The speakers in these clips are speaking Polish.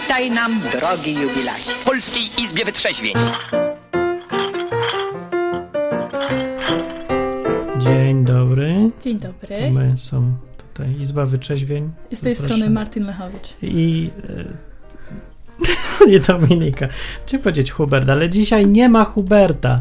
Witaj nam, drogi jubilacie. W Polskiej Izbie Wytrzeźwień. Dzień dobry. Dzień dobry. My są tutaj Izba Wyczeźwień. I z tej Zapraszam. strony Martin Lechowicz. I... E, nie Dominika. Chciałem powiedzieć Hubert, ale dzisiaj nie ma Huberta.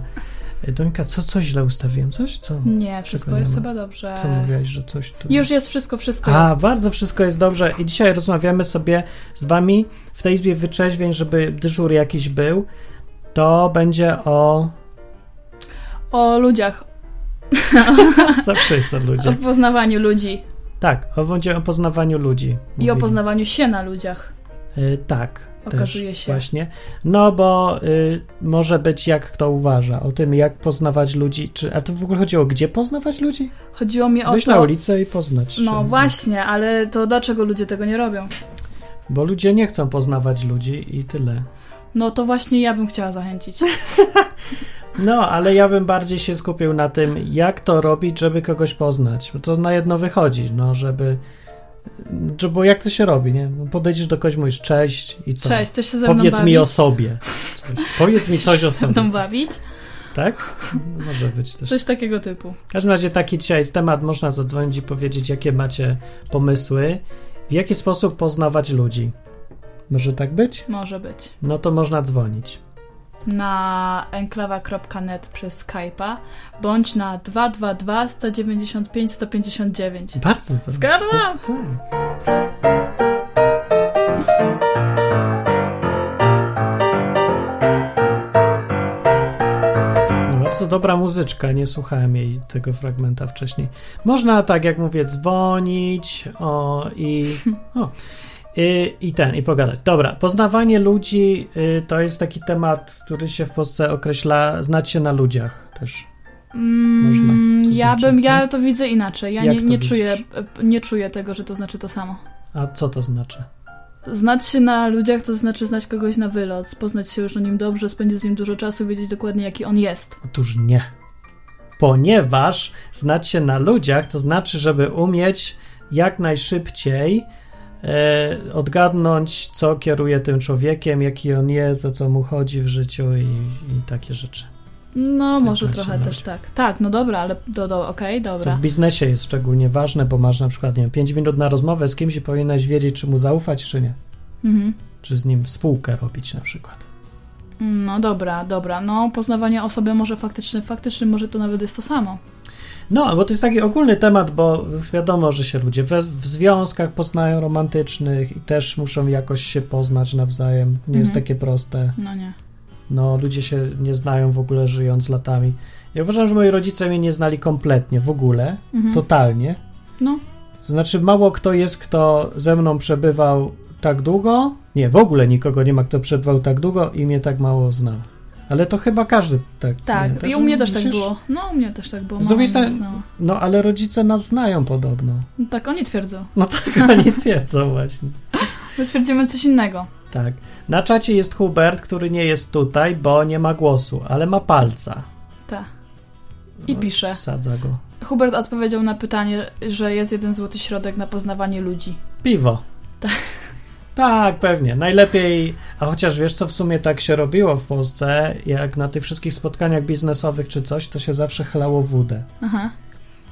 Dominika, co, co źle ustawiłem? Coś? Co? Nie, wszystko jest chyba dobrze. Co mówiłaś, że coś tu... Już jest wszystko, wszystko A, jest. bardzo wszystko jest dobrze. I dzisiaj rozmawiamy sobie z wami w tej Izbie Wyczeźwień, żeby dyżur jakiś był. To będzie o... O ludziach, Zawsze jest o o ludziach. poznawaniu ludzi Tak, o, będzie o poznawaniu ludzi. i o mówili. poznawaniu się na ludziach. Y, tak. Okazuje też się. Właśnie. No bo y, może być jak kto uważa. O tym, jak poznawać ludzi. Czy, a to w ogóle chodziło, gdzie poznawać ludzi? Chodziło mi o Wyjść to... na ulicę i poznać. No właśnie, ale to dlaczego ludzie tego nie robią? Bo ludzie nie chcą poznawać ludzi i tyle. No to właśnie ja bym chciała zachęcić. No, ale ja bym bardziej się skupił na tym, jak to robić, żeby kogoś poznać. Bo to na jedno wychodzi, no, żeby. Bo jak to się robi, nie? No, Podejdziesz do kogoś, mówisz cześć i co? Cześć, chcesz się ze mną Powiedz bawić? mi o sobie. Coś. Powiedz mi coś o sobie. bawić? Tak? Może być też. Coś takiego typu. W każdym razie taki dzisiaj jest temat. Można zadzwonić i powiedzieć, jakie macie pomysły, w jaki sposób poznawać ludzi. Może tak być? Może być. No to można dzwonić. Na enklawa.net przez Skype'a bądź na 222 195 159. Bardzo to. Zgadza? Tak. Bardzo dobra muzyczka, nie słuchałem jej tego fragmenta wcześniej. Można, tak jak mówię, dzwonić o, i, o, i, i ten, i pogadać. Dobra, poznawanie ludzi y, to jest taki temat, który się w Polsce określa znać się na ludziach też. Można. Mm, Co ja znaczy, bym, ja to widzę inaczej. Ja nie, nie czuję, nie czuję tego, że to znaczy to samo. A co to znaczy? Znać się na ludziach to znaczy znać kogoś na wylot, poznać się już o nim dobrze, spędzić z nim dużo czasu, wiedzieć dokładnie jaki on jest. Otóż nie. Ponieważ znać się na ludziach to znaczy, żeby umieć jak najszybciej e, odgadnąć, co kieruje tym człowiekiem, jaki on jest, o co mu chodzi w życiu i, i takie rzeczy. No, jest może trochę też tak. Tak, no dobra, ale do, do, okej, Co dobra. w biznesie jest szczególnie ważne, bo masz na przykład, nie wiem, 5 minut na rozmowę z kimś i powinieneś wiedzieć, czy mu zaufać, czy nie. Mhm. Czy z nim spółkę robić na przykład. No dobra, dobra. No, poznawanie osoby może faktycznie, faktycznie może to nawet jest to samo. No, bo to jest taki ogólny temat, bo wiadomo, że się ludzie we, w związkach poznają romantycznych i też muszą jakoś się poznać nawzajem. Nie jest Mhm. takie proste. No nie. No, ludzie się nie znają w ogóle żyjąc latami. Ja uważam, że moi rodzice mnie nie znali kompletnie, w ogóle, Mhm. totalnie. No, To znaczy, mało kto jest, kto ze mną przebywał tak długo. Nie, w ogóle nikogo nie ma, kto przebywał tak długo i mnie tak mało znał. Ale to chyba każdy tak. tak. nie? I u mnie też tak było. No, u mnie też tak było. Z drugiej strony-. No, ale rodzice nas znają podobno. No, tak, oni twierdzą. No tak oni twierdzą właśnie. My twierdzimy coś innego. Tak. Na czacie jest Hubert, który nie jest tutaj, bo nie ma głosu, ale ma palca. Tak. I No, pisze. Sadza go. Hubert odpowiedział na pytanie, że jest jeden złoty środek na poznawanie ludzi. Piwo. Tak. Tak, pewnie. Najlepiej, a chociaż wiesz co w sumie tak się robiło w Polsce, jak na tych wszystkich spotkaniach biznesowych czy coś, to się zawsze chlało wódę. Aha.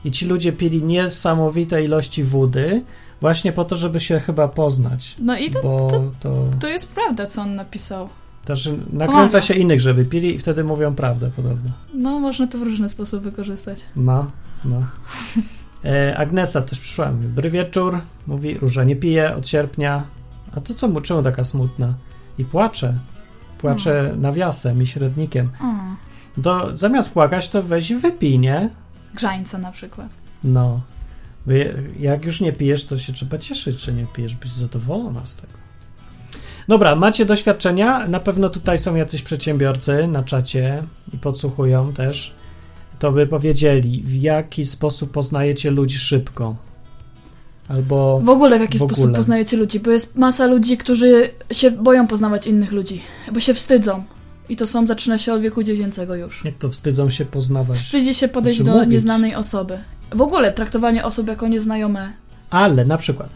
I ci ludzie pili niesamowite ilości wody, właśnie po to, żeby się chyba poznać. No i to, to, to to jest prawda, co on napisał. też nakręca się innych, żeby pili i wtedy mówią prawdę podobno. No, można to w różny sposób wykorzystać. No, no. E, Agnesa też przyszła. Mówi, Dobry wieczór. Mówi, Róża nie pije od sierpnia. A to co mu, czemu taka smutna? I płacze. Płacze nawiasem i średnikiem. O, To zamiast płakać, to weź i wypij, nie? grzańca na przykład. No. Jak już nie pijesz, to się trzeba cieszyć, że nie pijesz, być zadowolona z tego. Dobra, macie doświadczenia? Na pewno tutaj są jacyś przedsiębiorcy na czacie i podsłuchują też. To by powiedzieli, w jaki sposób poznajecie ludzi szybko. Albo. W ogóle w jaki W sposób ogóle. poznajecie ludzi? Bo jest masa ludzi, którzy się boją poznawać innych ludzi, bo się wstydzą. I to są, zaczyna się od wieku dziecięcego już. Jak to wstydzą się poznawać. Wstydzi się podejść do mówić. nieznanej osoby. W ogóle traktowanie osób jako nieznajome. Ale na przykład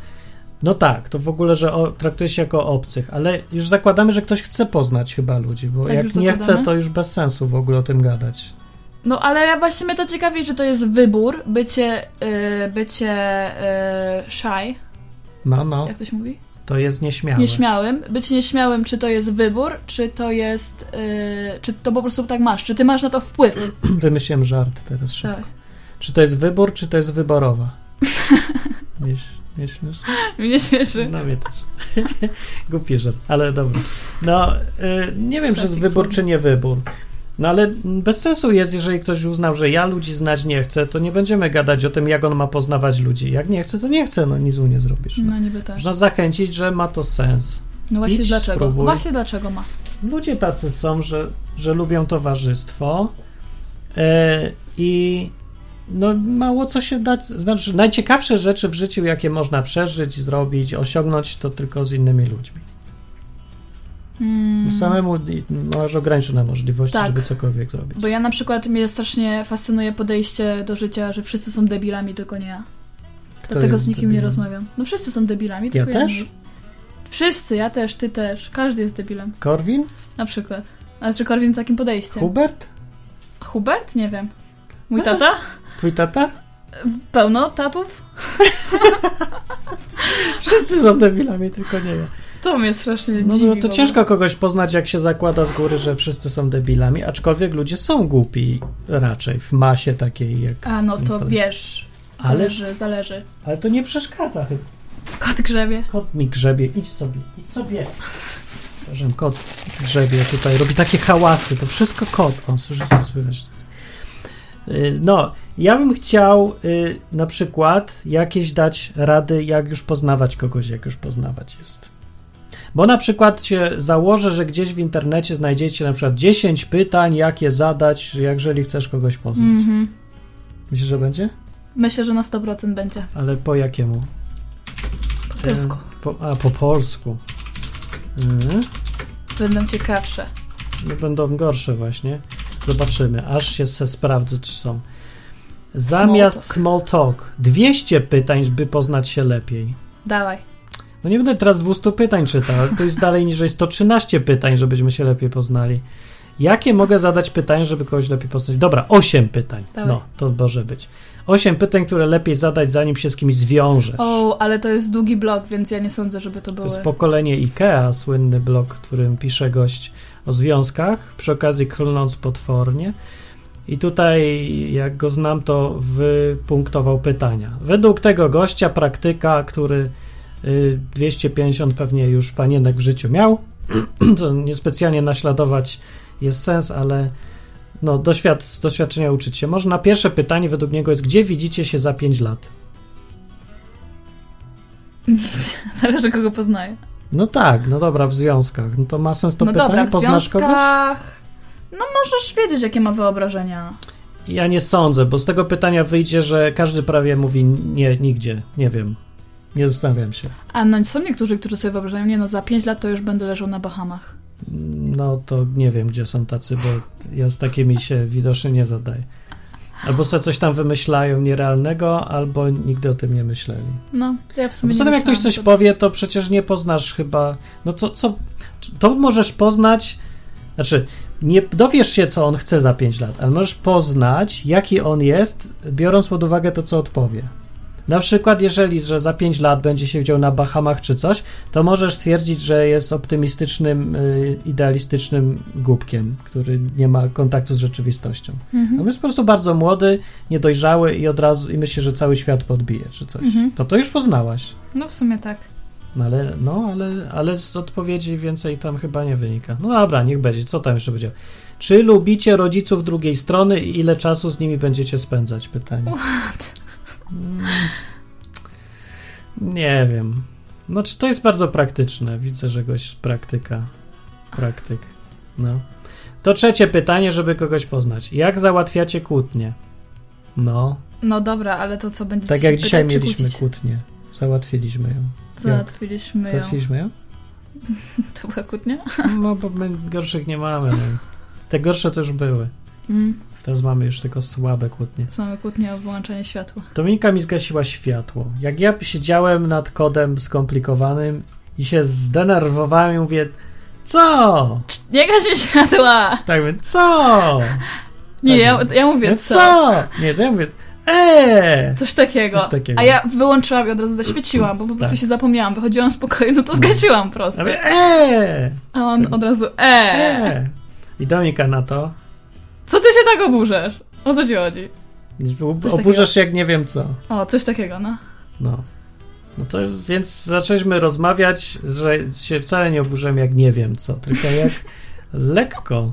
No tak, to w ogóle, że o, traktuje się jako obcych, ale już zakładamy, że ktoś chce poznać chyba ludzi, bo Tak jak nie chce, to już bez sensu w ogóle o tym gadać. No ale właśnie mnie to ciekawi, że to jest wybór, bycie, yy, bycie yy, shy, No, no, jak to się mówi? to jest nieśmiałe. Nieśmiałym. Być nieśmiałym, czy to jest wybór, czy to jest, yy, czy to po prostu tak masz, czy ty masz na to wpływ. Wymyśliłem żart teraz szybko. Tak. Czy to jest wybór, czy to jest wyborowa? Nie, nie śmiesz? Mnie śmieszy. No mnie też. Głupi żart, ale dobra. No, y, nie wiem, czy jest wybór, czy nie wybór. No ale bez sensu jest, jeżeli ktoś uznał, że ja ludzi znać nie chcę, to nie będziemy gadać o tym, jak on ma poznawać ludzi. Jak nie chce, to nie chce, no nic mu nie zrobisz. No. No niby tak. Można zachęcić, że ma to sens. No właśnie Idź, dlaczego? spróbuj. Właśnie dlaczego ma. Ludzie tacy są, że, że lubią towarzystwo e, i no mało co się da, znaczy najciekawsze rzeczy w życiu, jakie można przeżyć, zrobić, osiągnąć, to tylko z innymi ludźmi. Mm. Samemu masz ograniczone możliwości, Tak. żeby cokolwiek zrobić. Bo ja na przykład mnie strasznie fascynuje podejście do życia, że wszyscy są debilami, tylko nie ja. Kto Dlatego z nikim nie debilem? rozmawiam. No wszyscy są debilami, Ja tylko ja, też? nie. Wszyscy, ja też, ty też. Każdy jest debilem. Korwin? Na przykład. Znaczy Korwin takim podejściem. Hubert? Hubert? Nie wiem. Mój tata? Twój tata? Pełno tatów? Wszyscy są debilami, tylko nie ja. To mnie strasznie No, dziwi. no to ciężko kogoś poznać, jak się zakłada z góry, że wszyscy są debilami, aczkolwiek ludzie są głupi raczej w masie takiej jak. A no to wiesz. Ale- Zależy, zależy. Ale to nie przeszkadza chyba. Kot grzebie. Kot mi grzebie, idź sobie, idź sobie. Przepraszam, kot grzebie tutaj, robi takie hałasy, to wszystko kot. O, słyszycie, słychać. Y, No, ja bym chciał y, na przykład jakieś dać rady, jak już poznawać kogoś, jak już poznawać jest. Bo na przykład się założę, że gdzieś w internecie znajdziecie na przykład 10 pytań, jakie zadać, jeżeli chcesz kogoś poznać. Mhm. Myślisz, że będzie? Myślę, że na 100% będzie. Ale po jakiemu? Po polsku. E, Po, a, po polsku. Mhm. Będą ciekawsze. No, będą gorsze właśnie. Zobaczymy, aż się sprawdzę, czy są. Zamiast talk. small talk, 200 pytań, by poznać się lepiej. Dawaj. No nie będę teraz 200 pytań czytał, ale to jest dalej niżej 113 pytań, żebyśmy się lepiej poznali. Jakie mogę zadać pytania, żeby kogoś lepiej poznać? Dobra, 8 pytań. Dawaj. No, to może być. 8 pytań, które lepiej zadać, zanim się z kimś zwiążesz. O, ale to jest długi blok, więc ja nie sądzę, żeby to To były... jest pokolenie IKEA, słynny blog, w którym pisze gość o związkach, przy okazji klnąc potwornie. I tutaj, jak go znam, to wypunktował pytania. Według tego gościa, praktyka, który 250 pewnie już panienek w życiu miał, to niespecjalnie naśladować jest sens, ale no, doświad z doświadczenia uczyć się można. Pierwsze pytanie według niego jest, gdzie widzicie się za 5 lat? Zależy, kogo poznaję. No tak, no dobra, w związkach. No to ma sens to no pytanie? dobra, w Poznasz kogoś? związkach... No możesz wiedzieć, jakie ma wyobrażenia. Ja nie sądzę, bo z tego pytania wyjdzie, że każdy prawie mówi nie, nigdzie, nie wiem. Nie zastanawiam się. A no są niektórzy, którzy sobie wyobrażają, nie no, za 5 lat to już będę leżał na Bahamach. No to nie wiem, gdzie są tacy, bo ja z takimi się widocznie nie zadaję. Albo sobie coś tam wymyślają nierealnego, albo nigdy o tym nie myśleli. No, ja w sumie Poza tym, jak ktoś coś powie, to przecież nie poznasz chyba. No co, co. To możesz poznać. Znaczy, nie dowiesz się, co on chce za 5 lat, ale możesz poznać, jaki on jest, biorąc pod uwagę to, co odpowie. Na przykład, jeżeli że za 5 lat będzie się widział na Bahamach czy coś, to możesz stwierdzić, że jest optymistycznym, y, idealistycznym głupkiem, który nie ma kontaktu z rzeczywistością. Mhm. On jest po prostu bardzo młody, niedojrzały i od razu i myśli, że cały świat podbije czy coś. Mhm. To to już poznałaś. No w sumie tak. No ale, no, ale, ale z odpowiedzi więcej tam chyba nie wynika. No dobra, niech będzie. Co tam jeszcze będzie? Czy lubicie rodziców drugiej strony i ile czasu z nimi będziecie spędzać? Pytanie. What? Mm, nie wiem. No, czy to jest bardzo praktyczne? Widzę, że goś praktyka. Praktyk. No. To trzecie pytanie, żeby kogoś poznać. Jak załatwiacie kłótnie? No, No dobra, ale to co będzie tak jak dzisiaj pytać, mieliśmy kłótnię. Załatwiliśmy ją. Załatwiliśmy ją. Załatwiliśmy ją? To była kłótnia? No, bo my gorszych nie mamy. No. Te gorsze to już były. Mm, Teraz mamy już tylko słabe kłótnie. są kłótnie o wyłączenie światła. Dominika mi zgasiła światło. Jak ja siedziałem nad kodem skomplikowanym i się zdenerwowałem i mówię, co? Nie gaś mi światła! Tak mówię, co? Nie, Tak ja, mówię. ja mówię Ja, co? Nie, to ja mówię, eee! Coś takiego. Coś takiego. A ja wyłączyłam i od razu zaświeciłam, bo po prostu Tak. się zapomniałam. Wychodziłam z pokoju, no to zgasiłam po Ja prostu. mówię, eee! A on od razu eee. eee! I Dominika na to, Co ty się tak oburzasz? O co ci chodzi? Coś oburzasz się jak nie wiem co. O, coś takiego, no. No. No to więc zaczęliśmy rozmawiać, że się wcale nie oburzyłem jak nie wiem co, tylko jak lekko.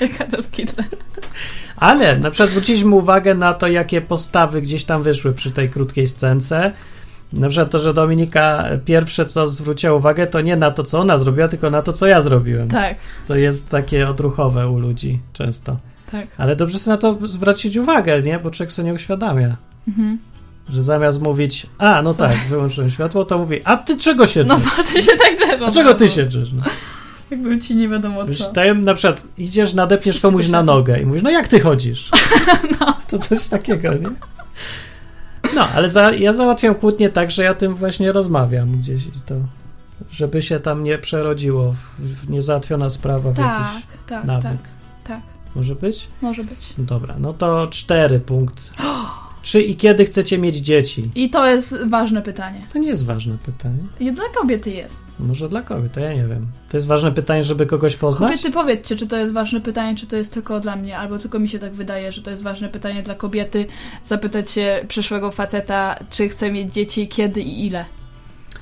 Jak Adolf Hitler. Ale na przykład zwróciliśmy uwagę na to, jakie postawy gdzieś tam wyszły przy tej krótkiej scence. Na przykład to, że Dominika pierwsze co zwróciła uwagę, to nie na to, co ona zrobiła, tylko na to, co ja zrobiłem. Tak, Co jest takie odruchowe u ludzi często. Tak. Ale dobrze sobie na to zwrócić uwagę, nie? Bo człowiek sobie nie uświadamia. Mhm. Że zamiast mówić, a no Co? tak, wyłączyłem światło, to mówi, a ty czego się No drzesz? po co się tak drzewo? Dlaczego ty się drzesz? No. Jakbym ci nie wiadomo co. dajem na przykład, idziesz, nadepniesz Wszystko komuś na dzieje. nogę i mówisz, no jak ty chodzisz? No. To coś takiego, nie? No, ale za, ja załatwiam kłótnię tak, że ja tym właśnie rozmawiam gdzieś i to, żeby się tam nie przerodziło w, w niezałatwiona sprawa w Tak, jakiś tak, nawyk. tak, tak. Może być? Może być. No dobra, no to cztery punkt. Czy i kiedy chcecie mieć dzieci? I to jest ważne pytanie. To nie jest ważne pytanie. I dla kobiety jest. Może dla kobiet, to ja nie wiem. To jest ważne pytanie, żeby kogoś poznać? Kobiety powiedzcie, czy to jest ważne pytanie, czy to jest tylko dla mnie, albo tylko mi się tak wydaje, że to jest ważne pytanie dla kobiety. Zapytać się przyszłego faceta, czy chce mieć dzieci, kiedy i ile.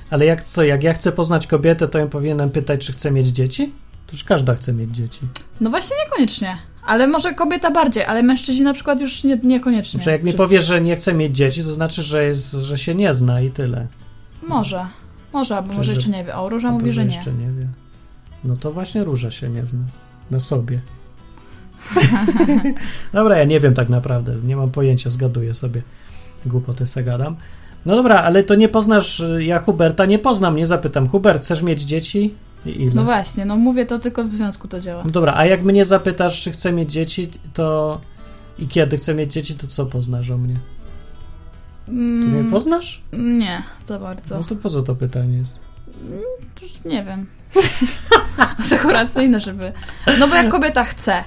Ale jak co, jak ja chcę poznać kobietę, to ją powinienem pytać, czy chce mieć dzieci? To już każda chce mieć dzieci. No właśnie niekoniecznie. Ale może kobieta bardziej, ale mężczyźni na przykład już nie, niekoniecznie. Znaczy, jak mi Wszyscy. powie, że nie chce mieć dzieci, to znaczy, że, jest, że się nie zna i tyle. Może. Może, albo Czy może że- jeszcze nie wie. O, Róża Albo, mówi, że nie. jeszcze nie wie. No to właśnie róża się nie zna. Na sobie. dobra, ja nie wiem tak naprawdę. Nie mam pojęcia, zgaduję sobie. Głupoty se gadam. No dobra, ale to nie poznasz, y, ja Huberta nie poznam, nie zapytam. Hubert, chcesz mieć dzieci? Ile? No właśnie, no mówię to tylko w związku to działa. No dobra, a jak mnie zapytasz, czy chcę mieć dzieci, to i kiedy chcę mieć dzieci, to co poznasz o mnie? Ty mnie Mm, poznasz? Nie, za bardzo. No to po co to pytanie jest? Nie wiem. Asekuracyjne, żeby. No bo jak kobieta chce,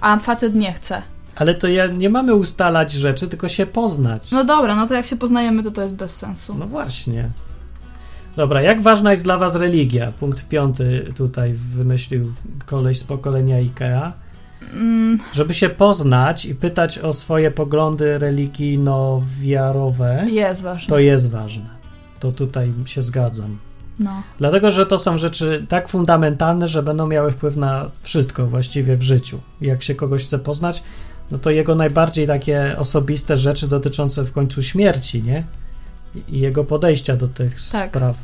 a facet nie chce. Ale to ja nie mamy ustalać rzeczy, tylko się poznać. No dobra, no to jak się poznajemy, to to jest bez sensu. No właśnie. Dobra, jak ważna jest dla was religia? Punkt piąty tutaj wymyślił koleś z pokolenia IKEA. Mm, Żeby się poznać i pytać o swoje poglądy religijno-wiarowe, jest ważne. to jest ważne. To tutaj się zgadzam. No. Dlatego, że to są rzeczy tak fundamentalne, że będą miały wpływ na wszystko właściwie w życiu. Jak się kogoś chce poznać, no to jego najbardziej takie osobiste rzeczy dotyczące w końcu śmierci, nie? I- jego podejścia do tych Tak. spraw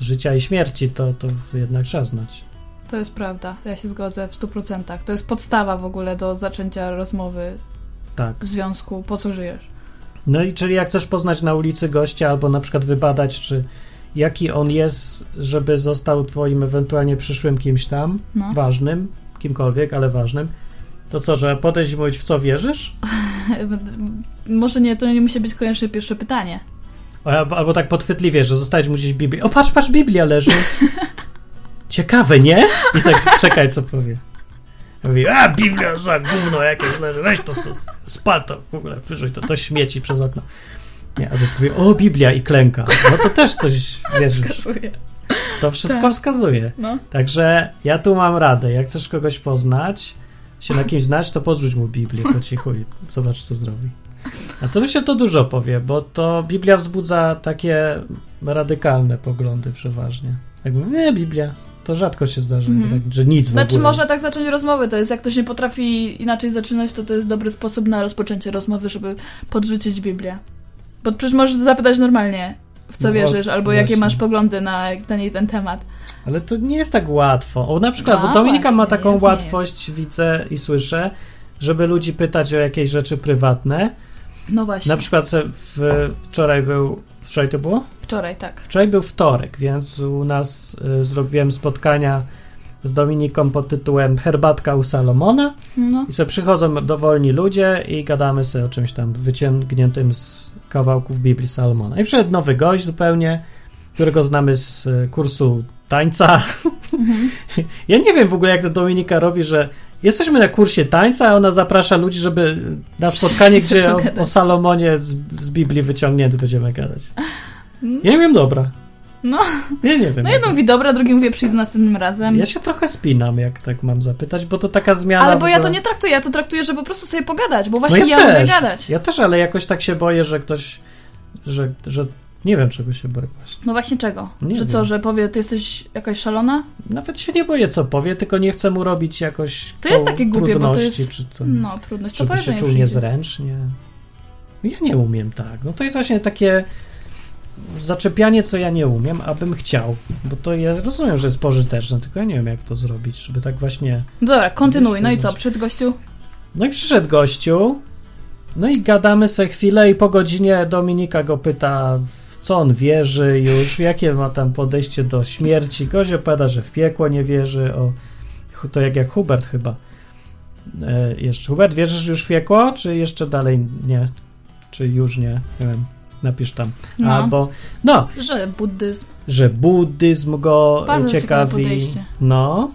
życia i śmierci, to, to jednak trzeba znać. To jest prawda. Ja się zgodzę w 100%. To jest podstawa w ogóle do zaczęcia rozmowy Tak. w związku, po co żyjesz. No i czyli jak chcesz poznać na ulicy gościa, albo na przykład wybadać, czy jaki on jest, żeby został twoim ewentualnie przyszłym kimś tam, No. ważnym, kimkolwiek, ale ważnym, to co, że podejść i mówić, w co wierzysz? Może nie, to nie musi być koniecznie pierwsze pytanie. Albo, albo tak podchwytliwie, że zostawić mu gdzieś Biblię. O, patrz, patrz, Biblia leży. Ciekawe, nie? I tak czekaj, co powie. Mówi, a Biblia za gówno jakieś leży, weź to, to spal to, w ogóle wyrzuć to, to śmieci przez okno. Nie, albo powie, o Biblia i klęka. No to też coś wierzysz. Wskazuje. To wszystko Tak. wskazuje. No. Także ja tu mam radę. Jak chcesz kogoś poznać, się na kimś znać, to podrzuć mu Biblię po cichu i zobacz, co zrobi. A to myślę, to dużo powie, bo to Biblia wzbudza takie radykalne poglądy przeważnie. Jak mówię, nie, Biblia, to rzadko się zdarza, tak, że nic w Znaczy można tak zacząć rozmowę, to jest jak ktoś nie potrafi inaczej zaczynać, to to jest dobry sposób na rozpoczęcie rozmowy, żeby podrzucić Biblię. Bo przecież możesz zapytać normalnie, w co No, wierzysz, albo jakie właśnie. masz poglądy na ten i ten temat. Ale to nie jest tak łatwo. O, na przykład, No, bo Dominika ma właśnie, taką jest, łatwość, widzę i słyszę, żeby ludzi pytać o jakieś rzeczy prywatne. No właśnie. Na przykład w, wczoraj był, wczoraj to było? Wczoraj, tak. Wczoraj był wtorek, więc u nas y, zrobiłem spotkania z Dominiką pod tytułem Herbatka u Salomona No. i sobie przychodzą dowolni ludzie i gadamy sobie o czymś tam wyciągniętym z kawałków Biblii Salomona. I przyszedł nowy gość zupełnie, którego znamy z e, kursu tańca. Ja nie wiem w ogóle, jak to Dominika robi, że jesteśmy na kursie tańca, a ona zaprasza ludzi, żeby na spotkanie, gdzie o, o Salomonie z, z Biblii wyciągnięty będziemy gadać. Ja nie wiem, dobra. No. Ja nie wiem. No jedno mówi dobra, drugi mówi przyjdę następnym razem. Ja się trochę spinam, jak tak mam zapytać, bo to taka zmiana. Ale bo ja to nie traktuję, ja to traktuję, że po prostu sobie pogadać, bo No właśnie ja, lubię gadać. Ja też, ale jakoś tak się boję, że ktoś, że, że nie wiem czego się boję właśnie. No właśnie czego? Nie że wiem. co, że powie, ty jesteś jakaś szalona? Nawet się nie boję co powie, tylko nie chcę mu robić jakoś To jest takie głupie, bo to jest- czy co. No, trudność, to żeby powiedzmy się czuł niezręcznie. Ja nie umiem tak. No to jest właśnie takie zaczepianie, co ja nie umiem, abym chciał. Bo to ja rozumiem, że jest pożyteczne, tylko ja nie wiem, jak to zrobić, żeby tak właśnie... Dobra, kontynuuj. No i co, przed gościu? No i przyszedł gościu, no i gadamy se chwilę i po godzinie Dominika go pyta, co on wierzy już, jakie ma tam podejście do śmierci. Gość opowiada, że w piekło nie wierzy, o, to jak jak Hubert chyba. E, jeszcze Hubert, wierzysz już w piekło, czy jeszcze dalej nie? Czy już nie? Nie wiem, napisz tam. No. Albo, no, Że buddyzm. że buddyzm go Bardzo ciekawe ciekawi. No,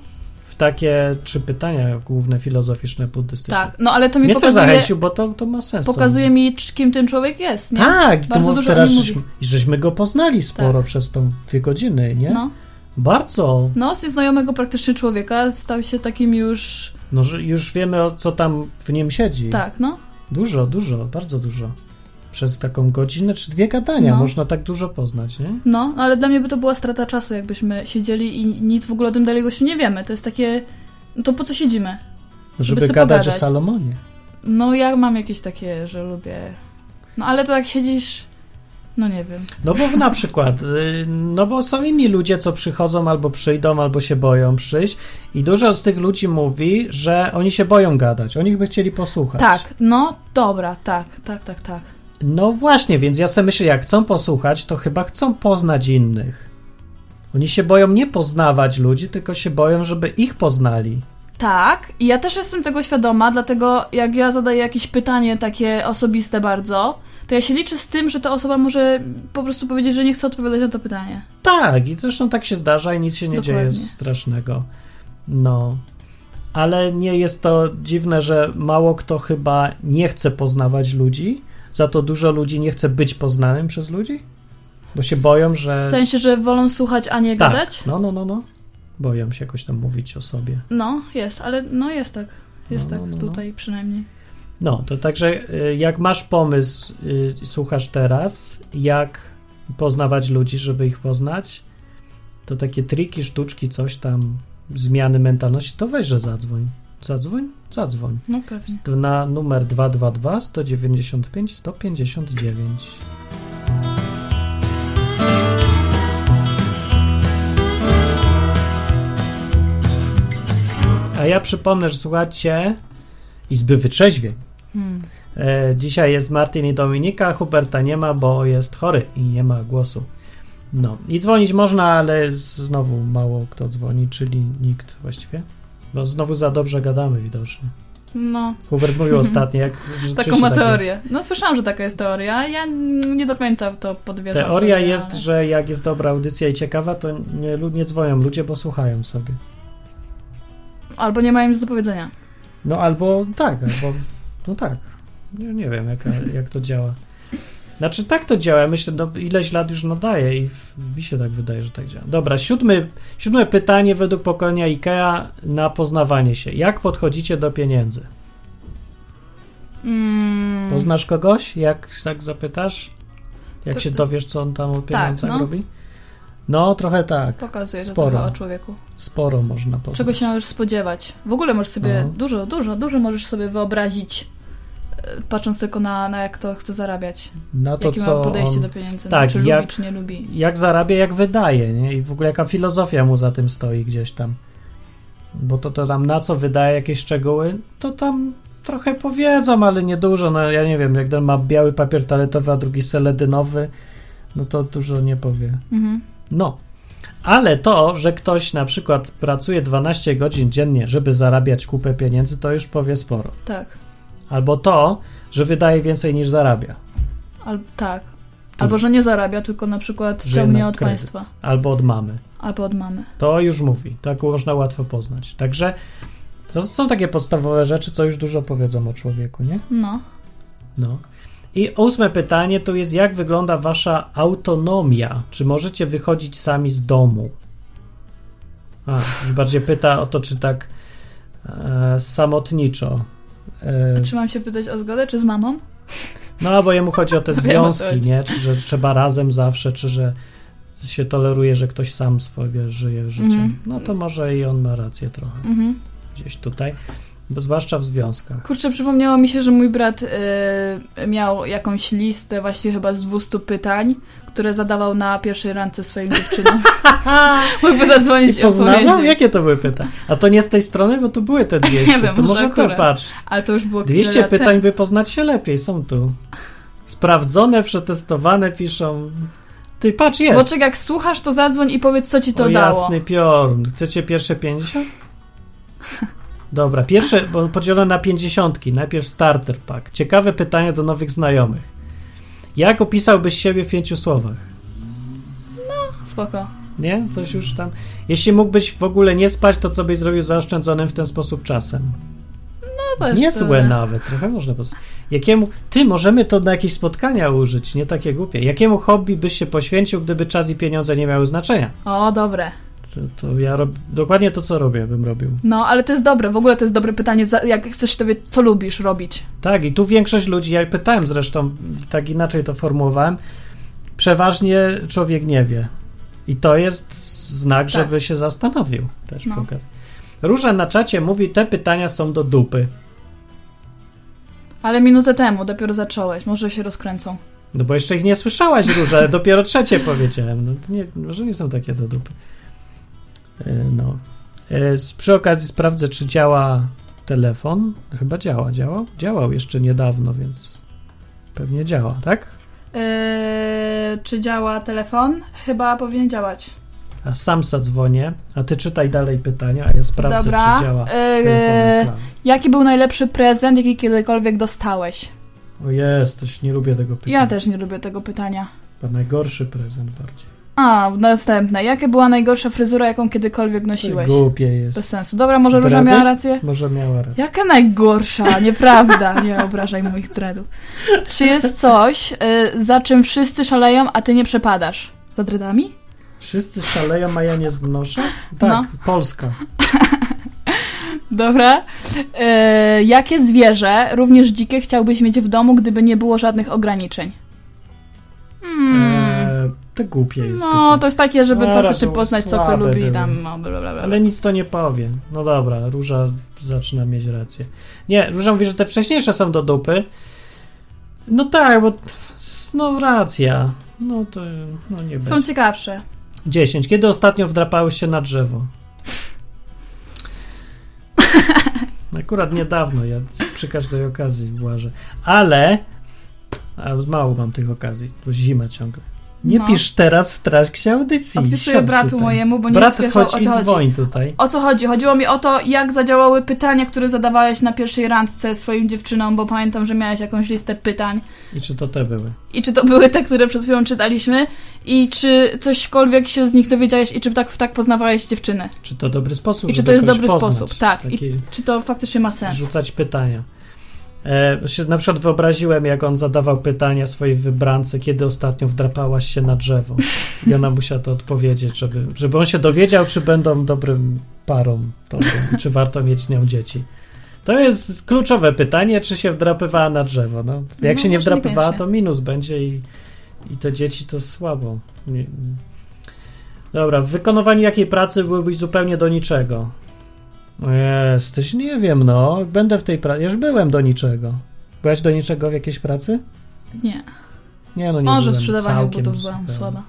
takie trzy pytania główne filozoficzne, buddystyczne. Tak, no ale to mi Mnie pokazuje, zachęcił, bo to, to ma sens. pokazuje mi, kim ten człowiek jest, nie? Tak, Bardzo dużo teraz żeśmy, żeśmy go poznali sporo Tak. przez tą dwie godziny, nie? No, Bardzo. no z znajomego praktycznie człowieka stał się takim już... No, już wiemy, o co tam w nim siedzi. Tak, no. Dużo, dużo, bardzo dużo. Przez taką godzinę czy dwie gadania No. można tak dużo poznać, nie? No, ale dla mnie by to była strata czasu, jakbyśmy siedzieli i nic w ogóle o tym dalej gościu nie wiemy. To jest takie... No to po co siedzimy? Żeby sobie gadać o pogadać. Salomonie. No ja mam jakieś takie, że lubię... No ale to jak siedzisz... No nie wiem. No bo na przykład, y, no bo są inni ludzie, co przychodzą albo przyjdą, albo się boją przyjść i dużo z tych ludzi mówi, że oni się boją gadać, oni by chcieli posłuchać. Tak, no dobra, tak, tak, tak, tak. No właśnie, więc ja sobie myślę, jak chcą posłuchać, to chyba chcą poznać innych. Oni się boją nie poznawać ludzi, tylko się boją, żeby ich poznali. Tak, i ja też jestem tego świadoma, dlatego jak ja zadaję jakieś pytanie takie osobiste bardzo, to ja się liczę z tym, że ta osoba może po prostu powiedzieć, że nie chce odpowiadać na to pytanie. Tak, i zresztą tak się zdarza i nic się nie Dokładnie. dzieje strasznego. No. Ale nie jest to dziwne, że mało kto chyba nie chce poznawać ludzi, za to dużo ludzi nie chce być poznanym przez ludzi? Bo się boją, że. W sensie, że wolą słuchać, a nie tak. gadać? No, no, no, no. Boją się jakoś tam mówić o sobie. No, jest, ale no jest tak. Jest No, tak no, no. tutaj przynajmniej. No, to także y, jak masz pomysł, y, słuchasz teraz, jak poznawać ludzi, żeby ich poznać, to takie triki, sztuczki, coś tam, zmiany mentalności, to weź, że zadzwoń. Zadzwoń? Zadzwoń. No pewnie. Na numer 222 195 159. A ja przypomnę, że słuchacie Izby Wytrzeźwień. Hmm. E, dzisiaj jest Martin i Dominika, Huberta nie ma, bo jest chory i nie ma głosu. No i dzwonić można, ale znowu mało kto dzwoni, czyli nikt właściwie. Bo znowu za dobrze gadamy widocznie. No, Hubert mówił ostatnio, jak taką ma tak jest. teorię. No słyszałam, że taka jest teoria, ja nie do końca to podwierzam Teoria sobie, jest, ale... że jak jest dobra audycja i ciekawa, to nie, nie dzwonią ludzie, bo słuchają sobie. Albo nie mają nic do powiedzenia. No albo tak, albo no tak. Nie, nie wiem, jak, jak to działa. Znaczy tak to działa, myślę, no, ileś lat już nadaje i mi się tak wydaje, że tak działa. Dobra, siódmy, siódme pytanie według pokolenia IKEA na poznawanie się. Jak podchodzicie do pieniędzy? Mm, Poznasz kogoś, jak tak zapytasz? Jak To- się dowiesz, co on tam o pieniądzach no. robi? No, trochę tak. Pokazuje to Sporo. trochę o człowieku. Sporo można poznać. Czego się możesz spodziewać? W ogóle możesz sobie No. dużo, dużo, dużo możesz sobie wyobrazić, patrząc tylko na, na jak to chce zarabiać. Na to, Jakie co ma podejście on, do pieniędzy. tak, czy jak- lubi, czy nie lubi. jak zarabia, jak wydaje, nie? I w ogóle jaka filozofia mu za tym stoi gdzieś tam. Bo to, to tam na co wydaje jakieś szczegóły, to tam trochę powiedzą, ale nie dużo. No ja nie wiem, jak ten ma biały papier toaletowy, a drugi seledynowy, no to dużo nie powie. Mhm. No. Ale to, że ktoś na przykład pracuje 12 godzin dziennie, żeby zarabiać kupę pieniędzy, to już powie sporo. Tak. Albo to, że wydaje więcej niż zarabia. Al- tak. Albo, że nie zarabia, tylko na przykład Żyje ciągnie od kredyt. państwa. Albo od mamy. Albo od mamy. To już mówi. Tak można łatwo poznać. Także to są takie podstawowe rzeczy, co już dużo powiedzą o człowieku, nie? No. No. I ósme pytanie to jest, jak wygląda wasza autonomia? Czy możecie wychodzić sami z domu? A, bardziej pyta o to, czy tak e, samotniczo. E, Czy mam się pytać o zgodę, czy z mamą? no, bo jemu chodzi o te związki, nie? Czy że trzeba razem zawsze, czy że się toleruje, że ktoś sam swoje żyje życiem. Mhm. No to może i on ma rację trochę Mhm. gdzieś tutaj, bo zwłaszcza w związkach. Kurczę, przypomniało mi się, że mój brat y, miał jakąś listę właśnie chyba z 200 pytań, które zadawał na pierwszej randce swoim dziewczynom. Mógłby zadzwonić I i opowiedzieć. Jakie to były pytania? A to nie z tej strony, bo tu były te 200. Nie wiem, to może akurat. patrz. Ale to już było kilka 200 lat pytań, temu. by poznać się lepiej, są tu. Sprawdzone, przetestowane piszą. Ty patrz, jest. Bo czek, jak słuchasz, to zadzwoń i powiedz, co ci to o dało. jasny piorun. Chcecie pierwsze 50? Dobra, pierwsze, bo podzielone na 50. Najpierw starter pack. Ciekawe pytania do nowych znajomych. Jak opisałbyś siebie w pięciu słowach? Spoko. Nie? Coś już tam. Jeśli mógłbyś w ogóle nie spać, to co byś zrobił zaoszczędzonym w ten sposób czasem? No też Niezłe to- nawet, trochę można pos... Jakiemu... Ty, możemy to na jakieś spotkania użyć, nie takie głupie. Jakiemu hobby byś się poświęcił, gdyby czas i pieniądze nie miały znaczenia? O, dobre. To, ja rob... dokładnie to, co robię, bym robił. No, ale to jest dobre. W ogóle to jest dobre pytanie, jak chcesz się dowiedzieć, co lubisz robić. Tak, i tu większość ludzi, ja pytałem zresztą, tak inaczej to formułowałem, przeważnie człowiek nie wie. I to jest znak, Tak. żeby się zastanowił też No. przy okazji. Róża na czacie mówi, te pytania są do dupy. Ale minutę temu dopiero zacząłeś. Może się rozkręcą. No bo jeszcze ich nie słyszałaś, Róża, dopiero trzecie powiedziałem. No to nie, może nie są takie do dupy. E, No. E, Przy okazji sprawdzę, czy działa telefon. Chyba działa, działał? Działał jeszcze niedawno, więc pewnie działa, tak? Eee, czy działa telefon? Chyba powinien działać. A sam zadzwonię, a ty czytaj dalej pytania, a ja sprawdzę, Dobra. czy działa Eee. Jaki był najlepszy prezent, jaki kiedykolwiek dostałeś? O jest, nie lubię tego pytania. Ja też nie lubię tego pytania. Chyba najgorszy prezent bardziej. A, następne. Jaka była najgorsza fryzura, jaką kiedykolwiek nosiłeś? Głupie jest. Bez sensu. Dobra, może Róża miała rację? Może miała rację. Jaka najgorsza? Nieprawda. Nie obrażaj moich dreadów. Czy jest coś, y, za czym wszyscy szaleją, a ty nie przepadasz? Za dreadami? Wszyscy szaleją, a ja nie znoszę? Tak, No. Polska. Dobra. Y, jakie zwierzę, również dzikie, chciałbyś mieć w domu, gdyby nie było żadnych ograniczeń? Hmm. Eee, to głupie jest. No, pytanie. to jest takie, żeby Dobra, faktycznie poznać, co kto lubi i były. tam no, bla, bla, bla. Ale nic to nie powie. No dobra, Róża zaczyna mieć rację. Nie, Róża mówi, że te wcześniejsze są do dupy. No tak, bo no racja. No to no nie Są będzie. ciekawsze. 10. Kiedy ostatnio wdrapałeś się na drzewo? Akurat niedawno, ja przy każdej okazji łażę. Ale a mało mam tych okazji, to zima ciągle. Nie No. pisz teraz w trakcie audycji. Odpisuję bratu tutaj. mojemu, bo nie Brat, słyszał, chodź o i co chodzi. tutaj. O co chodzi? Chodziło mi o to, jak zadziałały pytania, które zadawałeś na pierwszej randce swoim dziewczynom, bo pamiętam, że miałeś jakąś listę pytań. I czy to te były? I czy to były te, które przed chwilą czytaliśmy? I czy cośkolwiek się z nich dowiedziałeś i czy tak, tak poznawałeś dziewczyny? Czy to dobry sposób? I czy to jest dobry poznać? sposób? Tak. I Taki, czy to faktycznie ma sens? rzucać pytania. E, na przykład wyobraziłem, jak on zadawał pytania swojej wybrance, kiedy ostatnio wdrapałaś się na drzewo. I ona musiała to odpowiedzieć, żeby, żeby on się dowiedział, czy będą dobrym parą, dobrym, czy warto mieć z nią dzieci. To jest kluczowe pytanie, czy się wdrapywała na drzewo. No, jak No, się nie wdrapywała, to minus będzie i, i te dzieci to słabo. Dobra, w wykonywaniu jakiej pracy byłbyś zupełnie do niczego? Jesteś, nie wiem, no. Będę w tej pracy. Już byłem do niczego. Byłaś do niczego w jakiejś pracy? Nie. Nie, no nie Może w sprzedawaniu butów byłam zupełnie. słaba.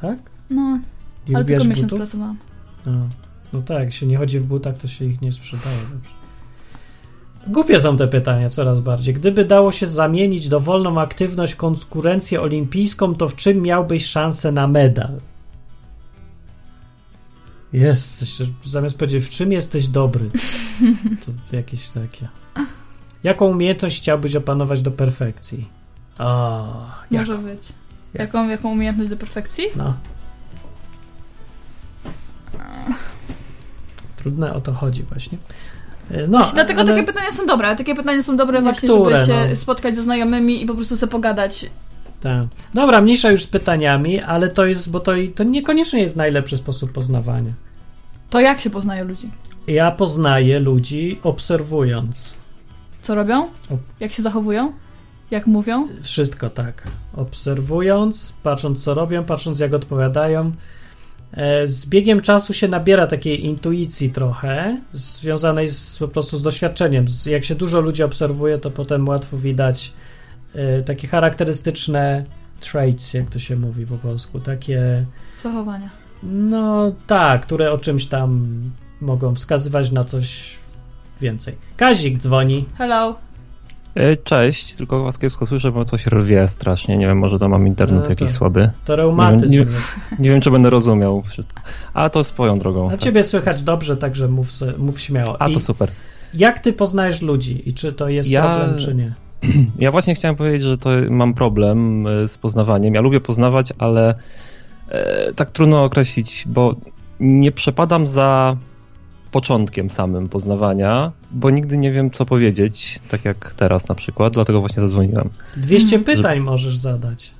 Tak? No, Nie ale tylko lubiłaś miesiąc butów? pracowałam. No. no tak, jak się nie chodzi w butach, to się ich nie sprzedaje. Dobrze. Głupie są te pytania coraz bardziej. Gdyby dało się zamienić dowolną aktywność konkurencję olimpijską, to w czym miałbyś szansę na medal? Jesteś, zamiast powiedzieć, w czym jesteś dobry, to jakieś takie. Jaką umiejętność chciałbyś opanować do perfekcji? O, jak? Może być. Jaką, jaką umiejętność do perfekcji? No. Trudne o to chodzi właśnie. E, No, Właśnie dlatego ale- takie pytania są dobre. Takie pytania są dobre właśnie, Niektóre, żeby się no. spotkać ze znajomymi i po prostu sobie pogadać. Tak. Dobra, mniejsza już z pytaniami, ale to jest, bo to, to niekoniecznie jest najlepszy sposób poznawania. To jak się poznaje ludzi? Ja poznaję ludzi obserwując. Co robią? Jak się zachowują? Jak mówią? Wszystko tak. Obserwując, patrząc co robią, patrząc jak odpowiadają. E, Z biegiem czasu się nabiera takiej intuicji trochę, związanej z, po prostu z doświadczeniem. Jak się dużo ludzi obserwuje, to potem łatwo widać takie charakterystyczne traits, jak to się mówi po polsku. Takie, Zachowania. no tak, które o czymś tam mogą wskazywać na coś więcej. Kazik dzwoni. Hello. E, Cześć, tylko was kiepsko słyszę, bo coś rwie strasznie. Nie wiem, może to mam internet No jakiś to- słaby. To reumatyzm Nie- nie- jest. Nie wiem, czy będę rozumiał wszystko. A to swoją drogą. A tak. ciebie słychać dobrze, także mów, mów śmiało. A I to super. jak ty poznajesz ludzi i czy to jest Ja- problem, czy nie? Ja właśnie chciałem powiedzieć, że to mam problem e, z poznawaniem. Ja lubię poznawać, ale e, tak trudno określić, bo nie przepadam za początkiem samym poznawania, bo nigdy nie wiem, co powiedzieć, tak jak teraz na przykład, dlatego właśnie zadzwoniłem. 200 Mhm. pytań możesz zadać.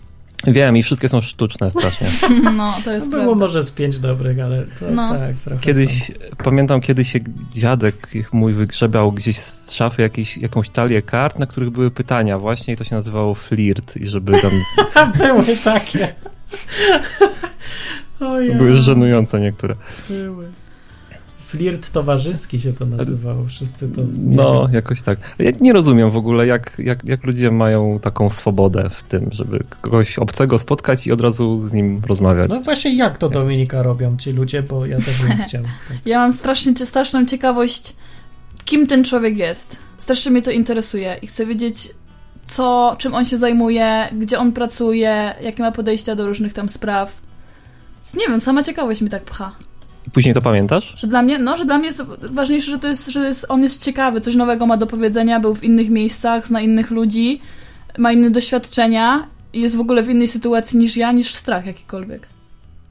Wiem i wszystkie są sztuczne strasznie. No, to jest Było prawda. może z pięć dobrych, ale to No. tak, trochę Kiedyś, są. pamiętam, kiedyś się dziadek mój wygrzebał gdzieś z szafy jakiś, jakąś talię kart, na których były pytania właśnie i to się nazywało flirt i żeby tam Były takie. Były żenujące niektóre. Były. Flirt towarzyski się to nazywało. Wszyscy to. No, jakoś tak. Ja nie rozumiem w ogóle, jak, jak, jak ludzie mają taką swobodę w tym, żeby kogoś obcego spotkać i od razu z nim rozmawiać. No właśnie, jak to Dominika robią ci ludzie, bo ja też bym chciał. Tak. Ja mam strasznie, straszną ciekawość, kim ten człowiek jest. Strasznie mnie to interesuje i chcę wiedzieć, co, czym on się zajmuje, gdzie on pracuje, jakie ma podejścia do różnych tam spraw. Nie wiem, sama ciekawość mi tak pcha. I później to pamiętasz? Że dla mnie, no, że dla mnie jest ważniejsze, że to jest, że jest, on jest ciekawy, coś nowego ma do powiedzenia, był w innych miejscach, zna innych ludzi, ma inne doświadczenia i jest w ogóle w innej sytuacji niż ja, niż strach jakikolwiek.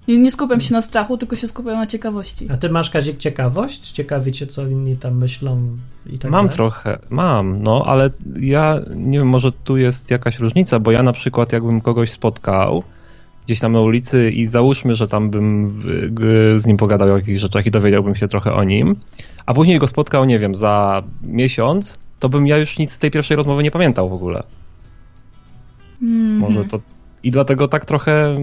Nie, nie skupiam się na strachu, tylko się skupiam na ciekawości. A ty masz, Kazik, ciekawość? Ciekawi cię, co inni tam myślą i tak mam dalej? trochę, mam, no, ale ja nie wiem, może tu jest jakaś różnica, bo ja na przykład jakbym kogoś spotkał gdzieś tam na ulicy i załóżmy, że tam bym z nim pogadał o jakichś rzeczach i dowiedziałbym się trochę o nim, a później go spotkał, nie wiem, za miesiąc, to bym ja już nic z tej pierwszej rozmowy nie pamiętał w ogóle. Mhm. Może to. I dlatego tak trochę.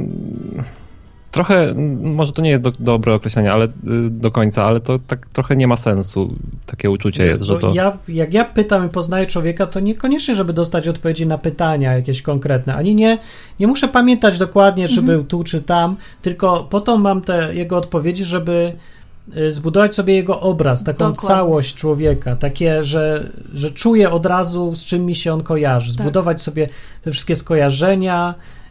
Trochę, może to nie jest do, dobre określenie, ale y, do końca, ale to tak trochę nie ma sensu. Takie uczucie jest, że Bo to. ja, jak ja pytam i poznaję człowieka, to niekoniecznie, żeby dostać odpowiedzi na pytania jakieś konkretne, ani nie, nie muszę pamiętać dokładnie, czy Mhm. był tu, czy tam, tylko po to mam te jego odpowiedzi, żeby y, zbudować sobie jego obraz, taką Dokładnie. całość człowieka, takie, że, że czuję od razu, z czym mi się on kojarzy, Tak. zbudować sobie te wszystkie skojarzenia, ja-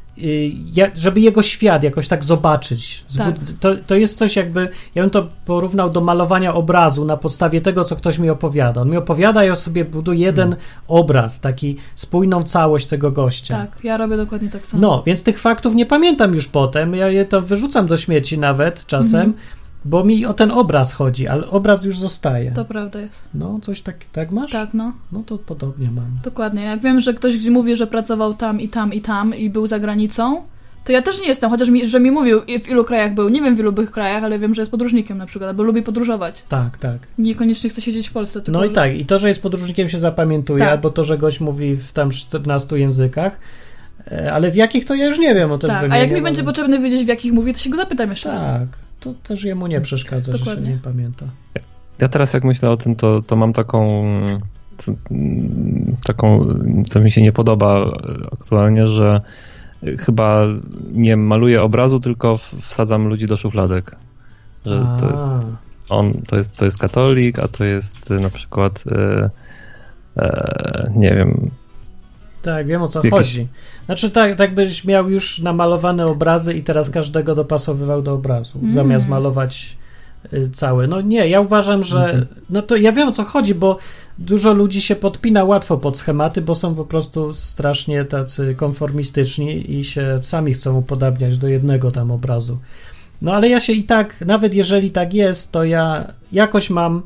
żeby jego świat jakoś tak zobaczyć. Tak. To, to jest coś jakby, ja bym to porównał do malowania obrazu na podstawie tego, co ktoś mi opowiada. On mi opowiada i ja sobie buduję jeden Hmm. obraz, taki spójną całość tego gościa. Tak, ja robię dokładnie tak samo. No, więc tych faktów nie pamiętam już potem, ja je to wyrzucam do śmieci nawet czasem, Mhm. Bo mi o ten obraz chodzi, ale obraz już zostaje. To prawda jest. No, coś tak, tak masz? Tak, no. No to podobnie mam. Dokładnie. Jak wiem, że ktoś gdzie mówi, że pracował tam i tam i tam i był za granicą, to ja też nie jestem, chociaż mi, że mi mówił, w ilu krajach był. Nie wiem w ilu bych krajach, ale wiem, że jest podróżnikiem na przykład, albo lubi podróżować. Tak, tak. Niekoniecznie chce siedzieć w Polsce. Tylko No i że- tak, i to, że jest podróżnikiem się zapamiętuje, Tak. albo to, że gość mówi w tam 14 językach, e, ale w jakich to ja już nie wiem, bo też Tak, a jak mi będzie potrzebne wiedzieć, w jakich mówi, to się go zapytam jeszcze raz. Tak, to też jemu nie przeszkadza, że się Dokładnie. nie pamięta. Ja teraz jak myślę o tym, to, to mam taką. taką, co mi się nie podoba aktualnie, że chyba nie maluję obrazu, tylko wsadzam ludzi do szufladek. Że to A, jest on to jest, to jest katolik, a to jest na przykład e, e, nie wiem, Tak, wiem o co Jakieś- chodzi. Znaczy tak, tak byś miał już namalowane obrazy i teraz każdego dopasowywał do obrazu, Mm. zamiast malować y, całe. No nie, ja uważam, że. Mhm. No to ja wiem o co chodzi, bo dużo ludzi się podpina łatwo pod schematy, bo są po prostu strasznie tacy konformistyczni i się sami chcą upodabniać do jednego tam obrazu. No ale ja się i tak, nawet jeżeli tak jest, to ja jakoś mam.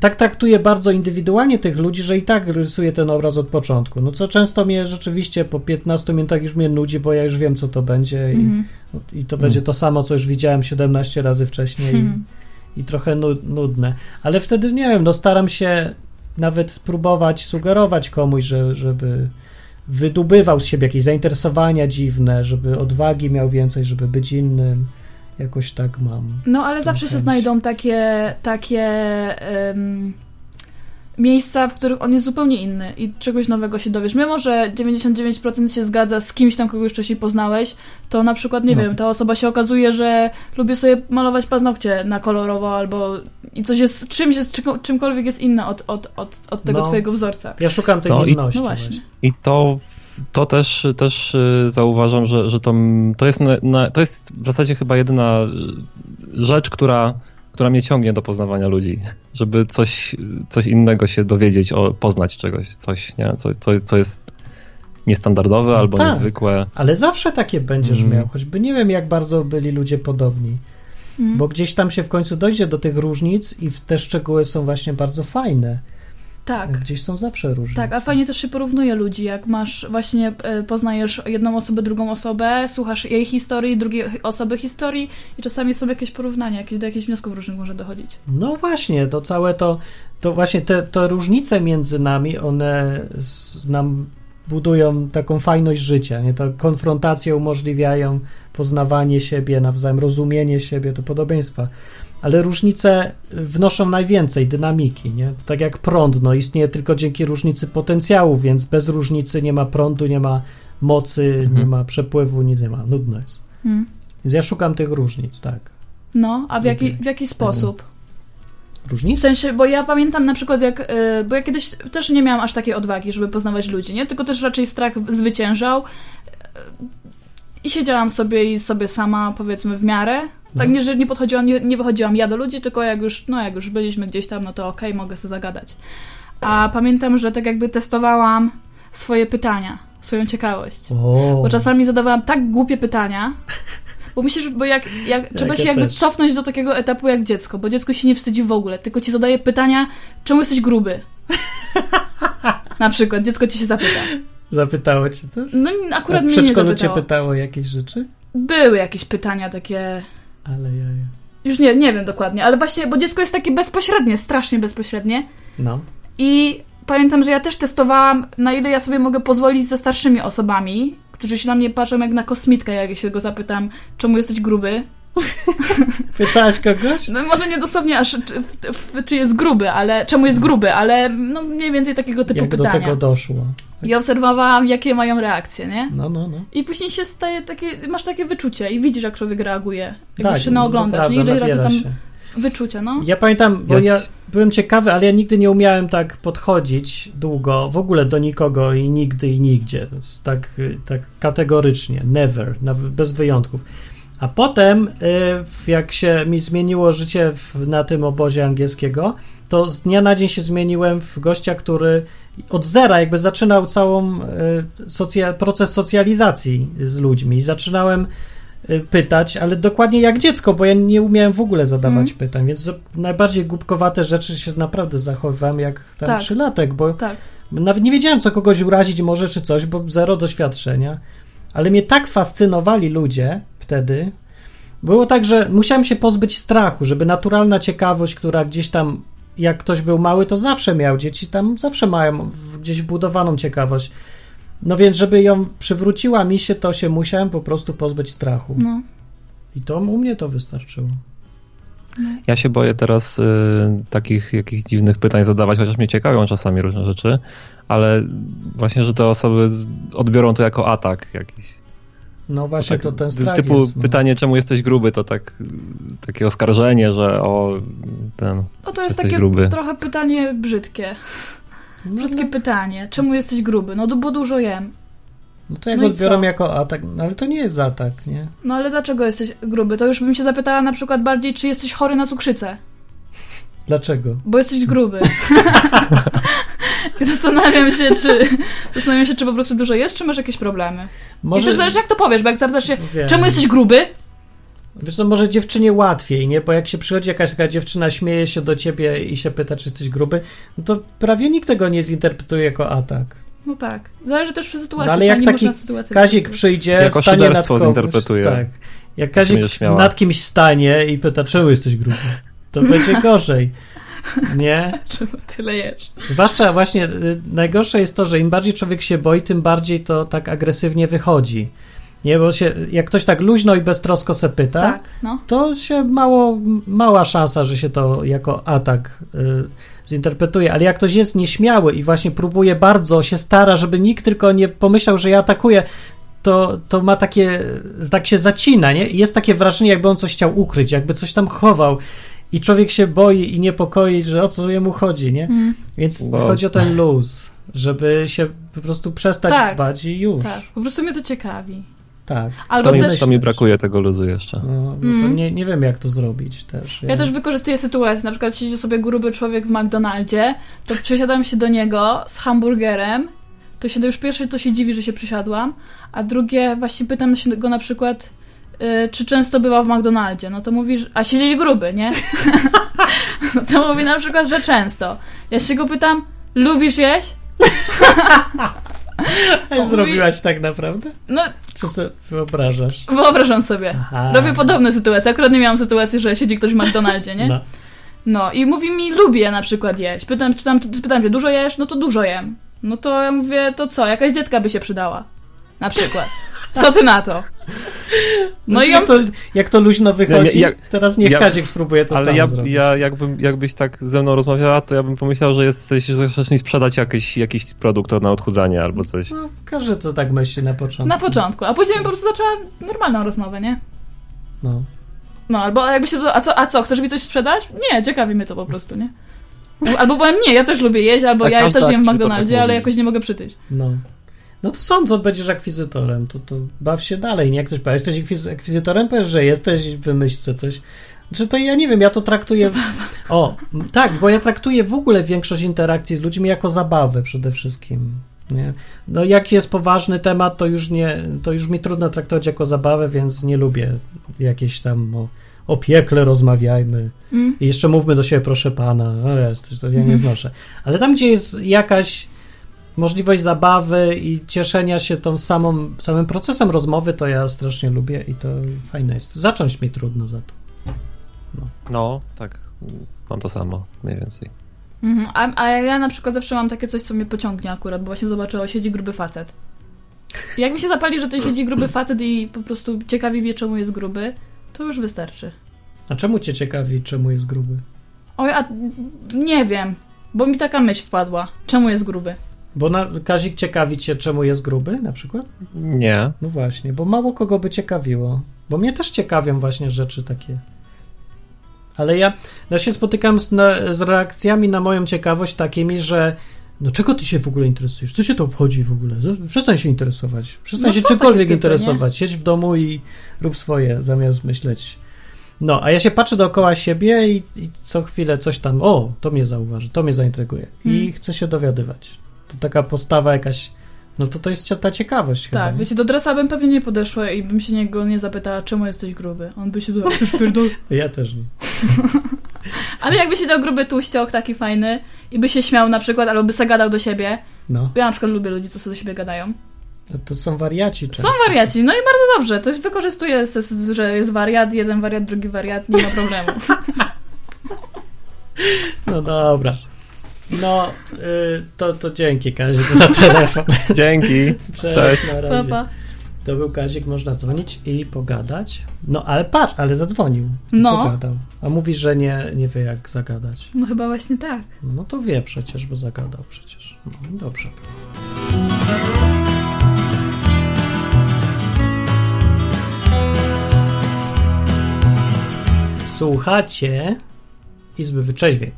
Tak traktuję bardzo indywidualnie tych ludzi, że i tak rysuję ten obraz od początku. No co często mnie rzeczywiście po 15 minutach już mnie nudzi, bo ja już wiem, co to będzie i, Mhm. i to będzie to samo, co już widziałem 17 razy wcześniej Hmm. i, i trochę nu- nudne. Ale wtedy nie wiem, no staram się nawet spróbować sugerować komuś, że, żeby wydobywał z siebie jakieś zainteresowania dziwne, żeby odwagi miał więcej, żeby być innym. Jakoś tak mam. No, ale zawsze się chęć. znajdą takie, takie em, miejsca, w których on jest zupełnie inny i czegoś nowego się dowiesz. Mimo, że 99% się zgadza z kimś tam, kogo już wcześniej poznałeś, to na przykład, nie No. wiem, ta osoba się okazuje, że lubi sobie malować paznokcie na kolorowo albo i coś jest, czymś jest, czym- czymkolwiek jest inne od, od, od, od tego No. twojego wzorca. Ja szukam tej No i- inności. No właśnie. I to, to też, też y, zauważam, że, że to, to, jest na, na, to jest w zasadzie chyba jedyna y, rzecz, która, która mnie ciągnie do poznawania ludzi. Żeby coś, coś innego się dowiedzieć, o, poznać czegoś, coś, nie? Co, co, co jest niestandardowe No albo tak. niezwykłe. Ale zawsze takie będziesz Mm. miał, choćby nie wiem, jak bardzo byli ludzie podobni. Mm. Bo gdzieś tam się w końcu dojdzie do tych różnic i te szczegóły są właśnie bardzo fajne. Tak. Gdzieś są zawsze różnice. Tak, a fajnie też się porównuje ludzi, jak masz właśnie, e, poznajesz jedną osobę, drugą osobę, słuchasz jej historii, drugiej osoby historii i czasami są jakieś porównania, jakieś, do jakichś wniosków różnych może dochodzić. No właśnie, to całe to, to właśnie te, te różnice między nami, one nam budują taką fajność życia, nie? To konfrontacje umożliwiają poznawanie siebie, nawzajem rozumienie siebie, to podobieństwa. Ale różnice wnoszą najwięcej dynamiki, nie? Tak jak prąd, no istnieje tylko dzięki różnicy potencjału, więc bez różnicy nie ma prądu, nie ma mocy, Mhm. nie ma przepływu, nic nie ma, nudno jest. Hmm. Więc ja szukam tych różnic, tak. No, a w jaki, w jaki sposób? W Różnic? sensie, bo ja pamiętam na przykład jak, y, bo ja kiedyś też nie miałam aż takiej odwagi, żeby poznawać ludzi, nie? Tylko też raczej strach zwyciężał i siedziałam sobie i sobie sama, powiedzmy, w miarę. Tak No. nie, że nie podchodziłam, nie, nie wychodziłam ja do ludzi, tylko jak już, no jak już byliśmy gdzieś tam, no to okej, mogę sobie zagadać. A pamiętam, że tak jakby testowałam swoje pytania, swoją ciekawość. O, Bo czasami zadawałam tak głupie pytania, bo myślisz, bo jak, jak trzeba się jakby też. cofnąć do takiego etapu jak dziecko, bo dziecko się nie wstydzi w ogóle, tylko ci zadaje pytania, czemu jesteś gruby? Na przykład, dziecko ci się zapyta. Zapytało cię też? No akurat mnie nie przedszkolu cię zapytało. pytało jakieś rzeczy? Były jakieś pytania takie, Ale ja. już nie, nie wiem dokładnie, ale właśnie, bo dziecko jest takie bezpośrednie, strasznie bezpośrednie No. i pamiętam, że ja też testowałam, na ile ja sobie mogę pozwolić ze starszymi osobami, którzy się na mnie patrzą jak na kosmitkę, jak się go zapytam, czemu jesteś gruby, Pytałaś kogoś? No może nie dosłownie aż czy, czy jest gruby, ale czemu jest gruby, ale no mniej więcej takiego typu Jak pytania. do tego doszło? I obserwowałam, jakie mają reakcje, nie? No, no, no. I później się staje takie, masz takie wyczucie i widzisz, jak człowiek reaguje. Jak Tak, już się naoglądasz, nie? Ile razy tam się. wyczucia, no. Ja pamiętam, bo Ja byłem ciekawy, ale ja nigdy nie umiałem tak podchodzić długo, w ogóle do nikogo i nigdy i nigdzie. Tak, tak kategorycznie, never, bez wyjątków. A potem, y, jak się mi zmieniło życie w, na tym obozie angielskiego, to z dnia na dzień się zmieniłem w gościa, który od zera jakby zaczynał całą y, socja- proces socjalizacji z ludźmi. Zaczynałem y, pytać, ale dokładnie jak dziecko, bo ja nie umiałem w ogóle zadawać Mhm. pytań, więc najbardziej głupkowate rzeczy się naprawdę zachowywałem jak tam Tak. trzylatek, bo Tak. nawet nie wiedziałem, co kogoś urazić może czy coś, bo zero doświadczenia. Ale mnie tak fascynowali ludzie wtedy. Było tak, że musiałem się pozbyć strachu, żeby naturalna ciekawość, która gdzieś tam, jak ktoś był mały, to zawsze miał. Dzieci tam zawsze mają gdzieś wbudowaną ciekawość. No więc, żeby ją przywróciła mi się, to się musiałem po prostu pozbyć strachu. No. I to u mnie to wystarczyło. Ja się boję teraz y, takich jakichś dziwnych pytań zadawać, chociaż mnie ciekawią czasami różne rzeczy, ale właśnie, że te osoby odbiorą to jako atak jakiś. No właśnie, tak, to ten strach Typu jest, no. pytanie, czemu jesteś gruby, to tak takie oskarżenie, że o ten. No to jest takie gruby. trochę pytanie brzydkie. No, Brzydkie pytanie. Czemu jesteś gruby? No bo dużo jem. No to jak No i odbiorą co? jako atak, no ale to nie jest atak, nie? No ale dlaczego jesteś gruby? To już bym się zapytała na przykład bardziej, czy jesteś chory na cukrzycę. Dlaczego? Bo jesteś gruby. Zastanawiam się, czy zastanawiam się, czy po prostu dużo jest, czy masz jakieś problemy. I też zależy, jak to powiesz, bo jak zapytasz się, Wiem. czemu jesteś gruby? Wiesz co, może dziewczynie łatwiej, nie? Bo jak się przychodzi jakaś taka dziewczyna, śmieje się do ciebie i się pyta, czy jesteś gruby, no to prawie nikt tego nie zinterpretuje jako atak. No tak. Zależy też w sytuacji. No ale jak taki Kazik przyjdzie, Jako stanie nad zinterpretuje. Tak. Jak Kazik nad kimś stanie i pyta, czemu jesteś gruby, to będzie gorzej. Nie? Czemu tyle jesz? Zwłaszcza właśnie y, najgorsze jest to, że im bardziej człowiek się boi, tym bardziej to tak agresywnie wychodzi. Nie, bo się, jak ktoś tak luźno i beztrosko se pyta, Tak, no. to się mało, mała szansa, że się to jako atak y, zinterpretuje. Ale jak ktoś jest nieśmiały i właśnie próbuje bardzo, się stara, żeby nikt tylko nie pomyślał, że ja atakuję, to, to ma takie, tak się zacina, nie? Jest takie wrażenie, jakby on coś chciał ukryć, jakby coś tam chował. I człowiek się boi i niepokoi, że o co jemu chodzi, nie? Mm, Więc No. chodzi o ten luz, żeby się po prostu przestać Tak. bać i już. tak. Po prostu mnie to ciekawi. Tak. Albo To mi, też. to mi brakuje tego luzu jeszcze. No, no to Mm. nie, nie wiem, jak to zrobić też. Ja też wykorzystuję sytuację, na przykład siedzi sobie gruby człowiek w McDonaldzie, to przysiadam się do niego z hamburgerem, to się już pierwsze to się dziwi, że się przysiadłam, a drugie właśnie pytam się go na przykład, czy często bywa w McDonaldzie, no to mówi, że, a siedzi gruby, nie? no to mówi na przykład, że często. Ja się go pytam, lubisz jeść? Zrobiłaś tak naprawdę? No, Czy sobie wyobrażasz? wyobrażam sobie. Aha. Robię podobne sytuacje. Akurat nie miałam sytuacji, że siedzi ktoś w McDonaldzie, nie? No. No i mówi mi, lubię na przykład jeść. Pytam, czy tam, pytam się, dużo jesz? No to dużo jem. No to ja mówię, to co, jakaś dietka by się przydała. Na przykład. Co ty na to? No i jak, to, jak to luźno wychodzi, Nie, ja- teraz niech ja- Kazik spróbuje to Ale sam ja, zrobić. ja jakbym, jakbyś tak ze mną rozmawiała, to ja bym pomyślał, że jesteś, mi sprzedać jakiś, jakiś produkt na odchudzanie albo coś. No, każdy to tak myśli na początku. Na początku, a później po prostu zaczęła normalną rozmowę, nie? No. No, albo jakby się a co, a co, chcesz mi coś sprzedać? Nie, ciekawi mnie to po prostu, nie? Albo powiem, nie, ja też lubię jeść, albo Tak, ja też jem w McDonaldzie, tak ale jakoś nie mogę przytyć. No. No to co, to będziesz akwizytorem, to, to baw się dalej, nie? Jak ktoś powie, jesteś akwiz- akwizytorem, powiesz, że jesteś, wymyśl se coś. Czy to ja nie wiem, ja to traktuję... O, tak, bo ja traktuję w ogóle większość interakcji z ludźmi jako zabawę przede wszystkim. Nie? No jak jest poważny temat, to już nie, to już mi trudno traktować jako zabawę, więc nie lubię jakieś tam o, o piekle rozmawiajmy. Mm. I jeszcze mówmy do siebie, proszę pana. No jest, to ja nie znoszę. Ale tam, gdzie jest jakaś możliwość zabawy i cieszenia się tą samą, samym procesem rozmowy, to ja strasznie lubię i to fajne jest. Zacząć mi trudno za to. No, tak. Mam to samo, mniej więcej. Mhm. A, a ja na przykład zawsze mam takie coś, co mnie pociągnie akurat, bo właśnie zobaczę, o, siedzi gruby facet. I jak mi się zapali, że to siedzi gruby facet i po prostu ciekawi mnie, czemu jest gruby, to już wystarczy. A czemu cię ciekawi, czemu jest gruby? Oj, a nie wiem, bo mi taka myśl wpadła. Czemu jest gruby? Bo na, Kazik ciekawi cię, czemu jest gruby na przykład? Nie. No właśnie, bo mało kogo by ciekawiło. Bo mnie też ciekawią właśnie rzeczy takie. Ale ja, ja się spotykam z, na, z reakcjami na moją ciekawość takimi, że no czego ty się w ogóle interesujesz? Co cię to obchodzi w ogóle? Przestań się interesować. Przestań No się czymkolwiek typy, interesować. Siedź w domu i rób swoje, zamiast myśleć. No, a ja się patrzę dookoła siebie i, i co chwilę coś tam, o, to mnie zauważy, to mnie zaintryguje. I Hmm. chcę się dowiadywać. To taka postawa jakaś, no to to jest ta ciekawość chyba. Tak, wiecie, do dresa bym pewnie nie podeszła i bym się niego nie zapytała, czemu jesteś gruby. On by się do... Ty szpierdol. Ja też nie. Ale jakby się dał gruby tłuściok, taki fajny i by się śmiał na przykład, albo by zagadał do siebie. No, Ja na przykład lubię ludzi, co sobie do siebie gadają. to, to są wariaci Są często. wariaci, no i bardzo dobrze. To wykorzystuje, ses- że jest wariat, jeden wariat, drugi wariat, nie ma problemu. No dobra. No, y, to, to dzięki Kazik za telefon. Dzięki. Cześć, Cześć. na Pa, razie. pa. To był Kazik, można dzwonić i pogadać. No, ale patrz, ale zadzwonił. No. Pogadał. A mówi, że nie, nie wie jak zagadać. No chyba właśnie tak. No to wie przecież, bo zagadał przecież. No, dobrze. Słuchacie Izby Wyczeźwień,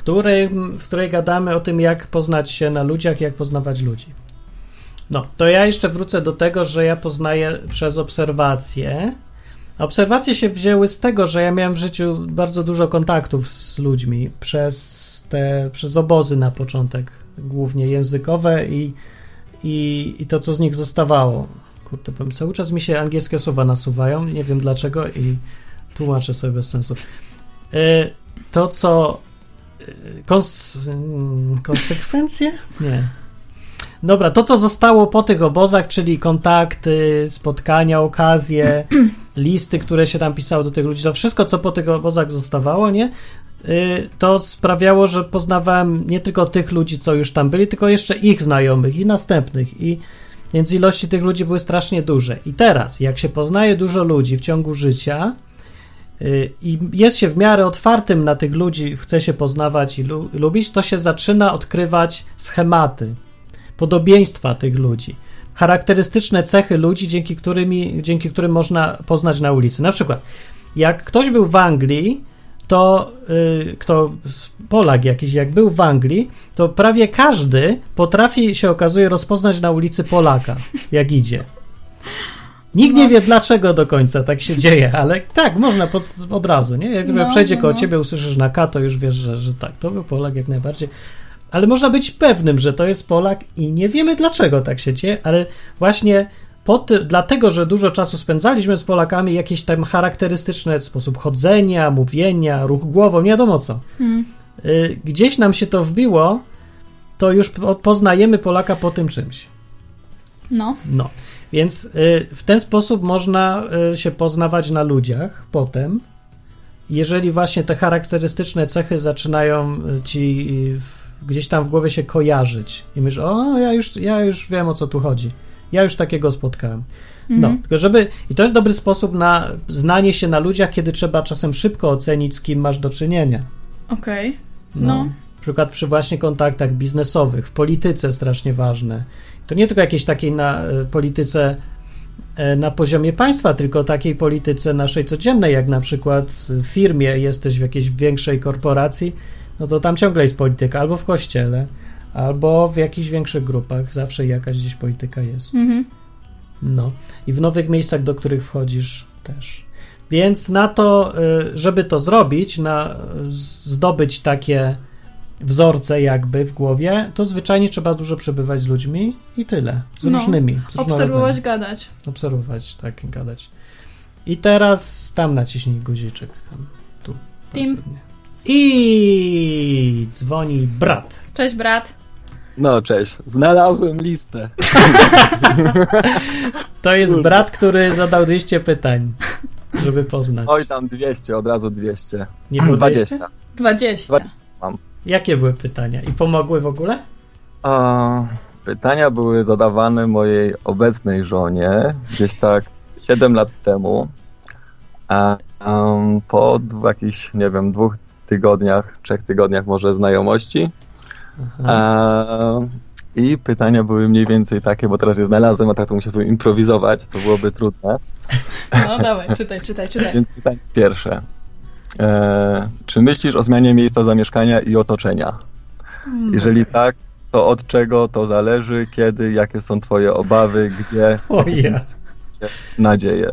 w, którym, w której gadamy o tym, jak poznać się na ludziach, jak poznawać ludzi. No, to ja jeszcze wrócę do tego, że ja poznaję przez obserwacje. Obserwacje się wzięły z tego, że ja miałem w życiu bardzo dużo kontaktów z ludźmi przez te, przez obozy na początek, głównie językowe i, i, i to, co z nich zostawało. Kurde, powiem, cały czas mi się angielskie słowa nasuwają, nie wiem dlaczego i tłumaczę sobie bez sensu. E, To, co kons, mm, konsekwencje? Nie. Dobra, to co zostało po tych obozach, czyli kontakty, spotkania, okazje, listy, które się tam pisało do tych ludzi, to wszystko, co po tych obozach zostawało, nie? Y, To sprawiało, że poznawałem nie tylko tych ludzi, co już tam byli, tylko jeszcze ich znajomych i następnych. I więc ilości tych ludzi były strasznie duże. I teraz, jak się poznaje dużo ludzi w ciągu życia y, i jest się w miarę otwartym na tych ludzi, chce się poznawać i lu- lubić, to się zaczyna odkrywać schematy podobieństwa tych ludzi, charakterystyczne cechy ludzi, dzięki, którymi, dzięki którym można poznać na ulicy. Na przykład, jak ktoś był w Anglii, to y, kto Polak jakiś, jak był w Anglii, to prawie każdy potrafi się okazuje rozpoznać na ulicy Polaka, jak idzie. Nikt nie wie dlaczego do końca tak się dzieje, ale tak, można pod, od razu, nie? Jak No, przejdzie no, koło no. ciebie, usłyszysz na K, to już wiesz, że, że tak, to był Polak jak najbardziej. Ale można być pewnym, że to jest Polak i nie wiemy dlaczego tak się dzieje, ale właśnie po ty, dlatego, że dużo czasu spędzaliśmy z Polakami, jakieś tam charakterystyczne sposób chodzenia, mówienia, ruch głową, nie wiadomo co. Hmm. Y, Gdzieś nam się to wbiło, to już po- poznajemy Polaka po tym czymś. No. No, więc y, w ten sposób można y, się poznawać na ludziach potem, jeżeli właśnie te charakterystyczne cechy zaczynają y, ci gdzieś tam w głowie się kojarzyć i myślisz, o, ja już, ja już wiem o co tu chodzi. Ja już takiego spotkałem. No, Mhm. tylko żeby. I to jest dobry sposób na znanie się na ludziach, kiedy trzeba czasem szybko ocenić, z kim masz do czynienia. Okej. No. No. Na przykład przy właśnie kontaktach biznesowych, w polityce strasznie ważne. To nie tylko jakiejś takiej na e, polityce e, na poziomie państwa, tylko takiej polityce naszej codziennej, jak na przykład w firmie jesteś w jakiejś większej korporacji, no to tam ciągle jest polityka, albo w kościele, albo w jakichś większych grupach, zawsze jakaś gdzieś polityka jest. Mhm. No. I w nowych miejscach, do których wchodzisz też. Więc na to, y, żeby to zrobić, na zdobyć takie wzorce jakby w głowie, to zwyczajnie trzeba dużo przebywać z ludźmi i tyle. Z No. różnymi. z Obserwować, gadać. Obserwować, tak, gadać. I teraz tam naciśnij guziczek. Tam, tu. Tim. I dzwoni brat. Cześć, brat. No, cześć. Znalazłem listę. To jest Kurde. brat, który zadał 200 pytań, żeby poznać. Oj, tam 200, od razu 200. Nie było 200? 20. 20. 20. Jakie były pytania? I pomogły w ogóle? A, pytania były zadawane mojej obecnej żonie gdzieś tak 7 lat temu. A em, po jakichś, nie wiem, dwóch tygodniach, trzech tygodniach może znajomości. A, I pytania były mniej więcej takie, bo teraz je znalazłem, a tak to musiałbym improwizować, co byłoby trudne. No dawaj, czytaj, czytaj, czytaj. Więc pytanie pierwsze. E, czy myślisz o zmianie miejsca zamieszkania i otoczenia? Jeżeli tak, to od czego to zależy, kiedy, jakie są twoje obawy, gdzie, O jakie są ja. twoje nadzieje?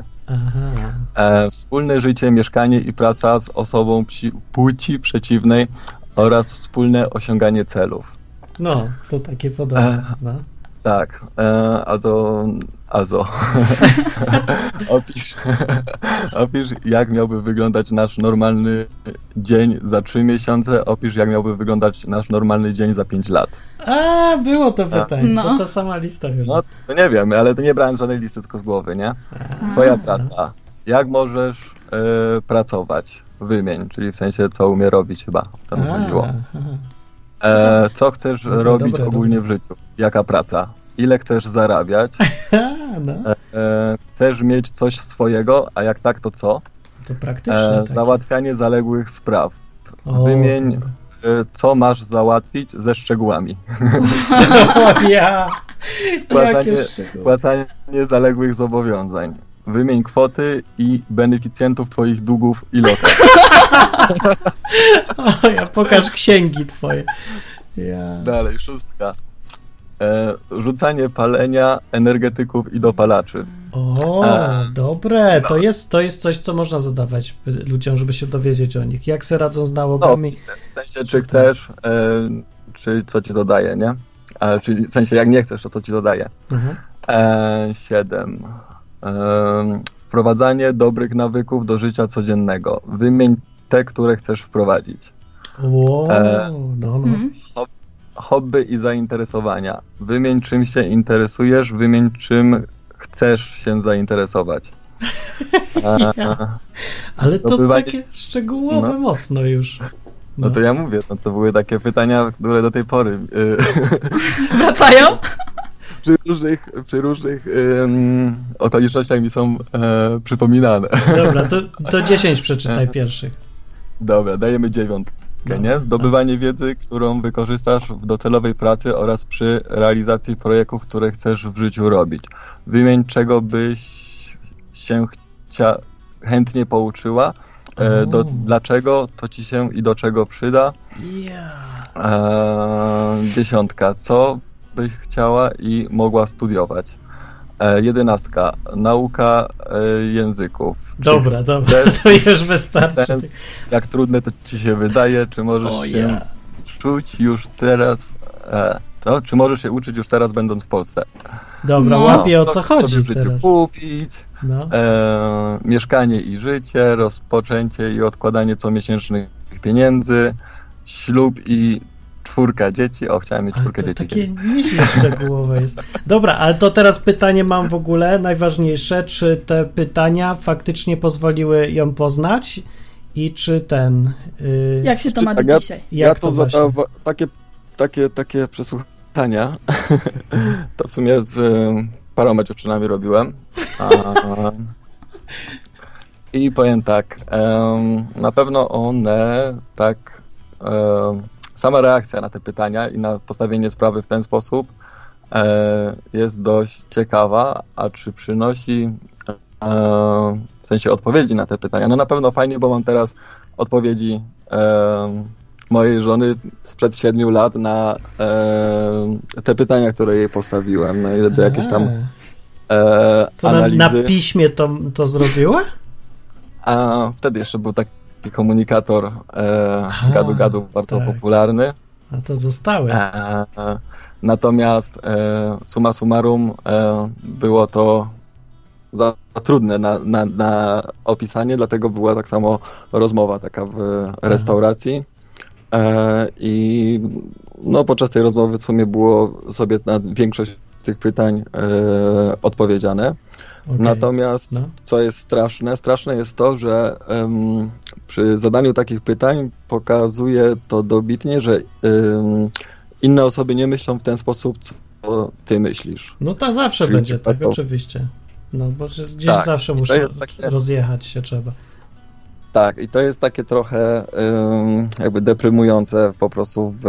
E, wspólne życie, mieszkanie i praca z osobą psi, płci przeciwnej oraz wspólne osiąganie celów. No, to takie podobne. E. No. Tak, e, also, also. opisz, opisz, jak miałby wyglądać nasz normalny dzień za trzy miesiące, opisz, jak miałby wyglądać nasz normalny dzień za pięć lat. A, było to pytanie. No. To ta sama lista chyba. No, to nie wiem, ale to nie brałem żadnej listy tylko z głowy, nie? Twoja praca. Jak możesz e, pracować? Wymień, czyli w sensie, co umie robić chyba. Tam A, chodziło. E, co chcesz Dobre, robić dobre, ogólnie dobre. w życiu? Jaka praca? Ile chcesz zarabiać? No, E, chcesz mieć coś swojego, a jak tak, to co? to praktyczne. E, załatwianie zaległych spraw. O, wymień- dobra. E, co masz załatwić ze szczegółami? Ja! Szczegóły. wpłacanie zaległych zobowiązań. Wymień kwoty i beneficjentów twoich długów i lotów. O ja, pokaż księgi twoje. Ja. Dalej, szóstka. E, rzucanie palenia energetyków i dopalaczy. O, E, dobre. To jest, to jest coś, co można zadawać ludziom, żeby się dowiedzieć o nich. Jak se radzą z nałogami? W sensie, czy chcesz, e, czy co ci dodaje, nie? E, czyli w sensie, jak nie chcesz, to co ci dodaje. Mhm. E, siedem. E, wprowadzanie dobrych nawyków do życia codziennego. Wymień te, które chcesz wprowadzić. Wow, E, no, no. Hobby i zainteresowania. Wymień czym się interesujesz, wymień czym chcesz się zainteresować. Ja. Ale to takie szczegółowe No. mocno już. No to ja mówię, no to były takie pytania, które do tej pory y, Wracają? przy różnych, przy różnych ym, okolicznościach mi są e, przypominane. Dobra, to, to 10 przeczytaj pierwszych. Dobra, dajemy dziewiątkę, Dobra. nie? Zdobywanie wiedzy, którą wykorzystasz w docelowej pracy oraz przy realizacji projektów, które chcesz w życiu robić. Wymień, czego byś się chcia, chętnie pouczyła, e, do, dlaczego to ci się i do czego przyda. Eee, dziesiątka. Co byś chciała i mogła studiować? E, jedenastka. Nauka e, języków. Czy Dobra, dobra, chcesz to już wystarczy. sens, jak trudne to ci się wydaje, czy możesz O się czuć już teraz, e, to, czy możesz się uczyć już teraz będąc w Polsce? Dobra, No, łapię o co co chcesz chodzi sobie w życiu teraz. kupić, No. e, mieszkanie i życie, rozpoczęcie i odkładanie comiesięcznych pieniędzy, ślub i czwórka dzieci. O, chciałem mieć czwórkę to dzieci takie kiedyś. szczegółowe jest. Dobra, ale to teraz pytanie mam w ogóle, najważniejsze, czy te pytania faktycznie pozwoliły ją poznać i czy ten... Yy, Jak się to Czy- ma tak, do ja- dzisiaj? jak ja to to zadawa- takie, takie, takie przesłuchania to w sumie z y, paroma dziewczynami robiłem. A, I powiem tak, em, na pewno one tak, em, sama reakcja na te pytania i na postawienie sprawy w ten sposób e, jest dość ciekawa, a czy przynosi e, w sensie odpowiedzi na te pytania? No na pewno fajnie, bo mam teraz odpowiedzi em, mojej żony sprzed siedmiu lat na em, te pytania, które jej postawiłem. No ile to jakieś tam e, To na, na piśmie to, to zrobiła? A wtedy jeszcze był taki komunikator e, Aha, gadu gadu bardzo tak. popularny. A to zostały. E, e, natomiast e, summa summarum e, było to za trudne na, na, na opisanie, dlatego była tak samo rozmowa taka w restauracji. E, I no, podczas tej rozmowy w sumie było sobie na większość tych pytań e, odpowiedziane. Okej. Natomiast No. co jest straszne? Straszne jest to, że em, przy zadaniu takich pytań pokazuje to dobitnie, że inne osoby nie myślą w ten sposób, co ty myślisz. No to zawsze Czyli będzie tak, przypadkowo. oczywiście. No bo gdzieś Tak, zawsze to jest takie- rozjechać się trzeba. Tak, i to jest takie trochę jakby deprymujące po prostu w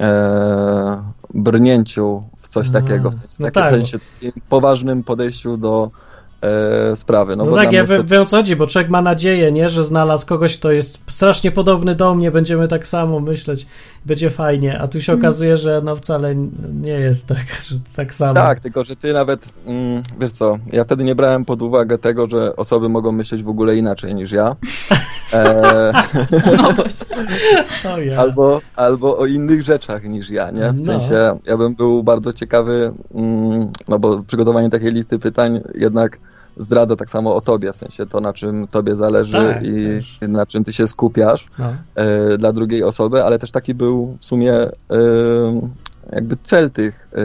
e, brnięciu w coś A, takiego, w sensie, no takim tak, sensie poważnym podejściu do e, sprawy. No, No, tak, ja wiem o co chodzi, bo człowiek ma nadzieję, nie, że znalazł kogoś, kto jest strasznie podobny do mnie, będziemy tak samo myśleć, będzie fajnie, a tu się okazuje, że no wcale nie jest tak, że tak samo. Tak, tylko że ty nawet, mm, wiesz co, ja wtedy nie brałem pod uwagę tego, że osoby mogą myśleć w ogóle inaczej niż ja. E, No właśnie. Albo, albo o innych rzeczach niż ja, nie? W No. sensie, ja bym był bardzo ciekawy, mm, no bo przygotowanie takiej listy pytań jednak zdradza tak samo o tobie, w sensie to, na czym tobie zależy Tak, i też. na czym ty się skupiasz No. e, dla drugiej osoby, ale też taki był w sumie e, jakby cel tych e,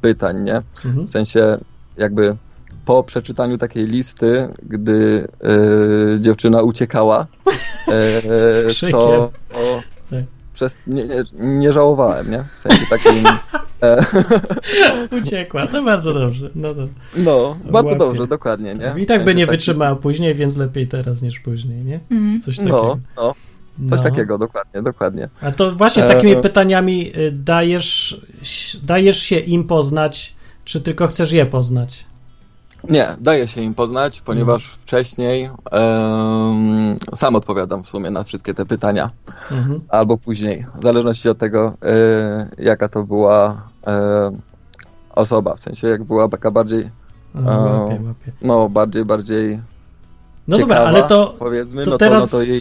pytań, nie? Mhm. W sensie jakby po przeczytaniu takiej listy, gdy dziewczyna uciekała, to o. przez, nie, nie, nie żałowałem, nie? W sensie takim, e, Uciekła, to bardzo dobrze. No, to, no, bardzo Łapie. dobrze, dokładnie, nie? I tak by nie taki- wytrzymała później, więc lepiej teraz niż później, nie? Mhm. Coś takiego. No, no, coś No. takiego, dokładnie, dokładnie. A to właśnie E, takimi e. pytaniami y, dajesz, dajesz się im poznać, czy tylko chcesz je poznać? Nie, daje się im poznać, ponieważ Mhm. wcześniej em, sam odpowiadam w sumie na wszystkie te pytania. Mhm. albo później, w zależności od tego, e, jaka to była e, osoba, w sensie jak była taka bardziej, O, łapie, łapie. no bardziej, bardziej No ciekawa, dobra, ale to, powiedzmy, to no, teraz- to, no to jej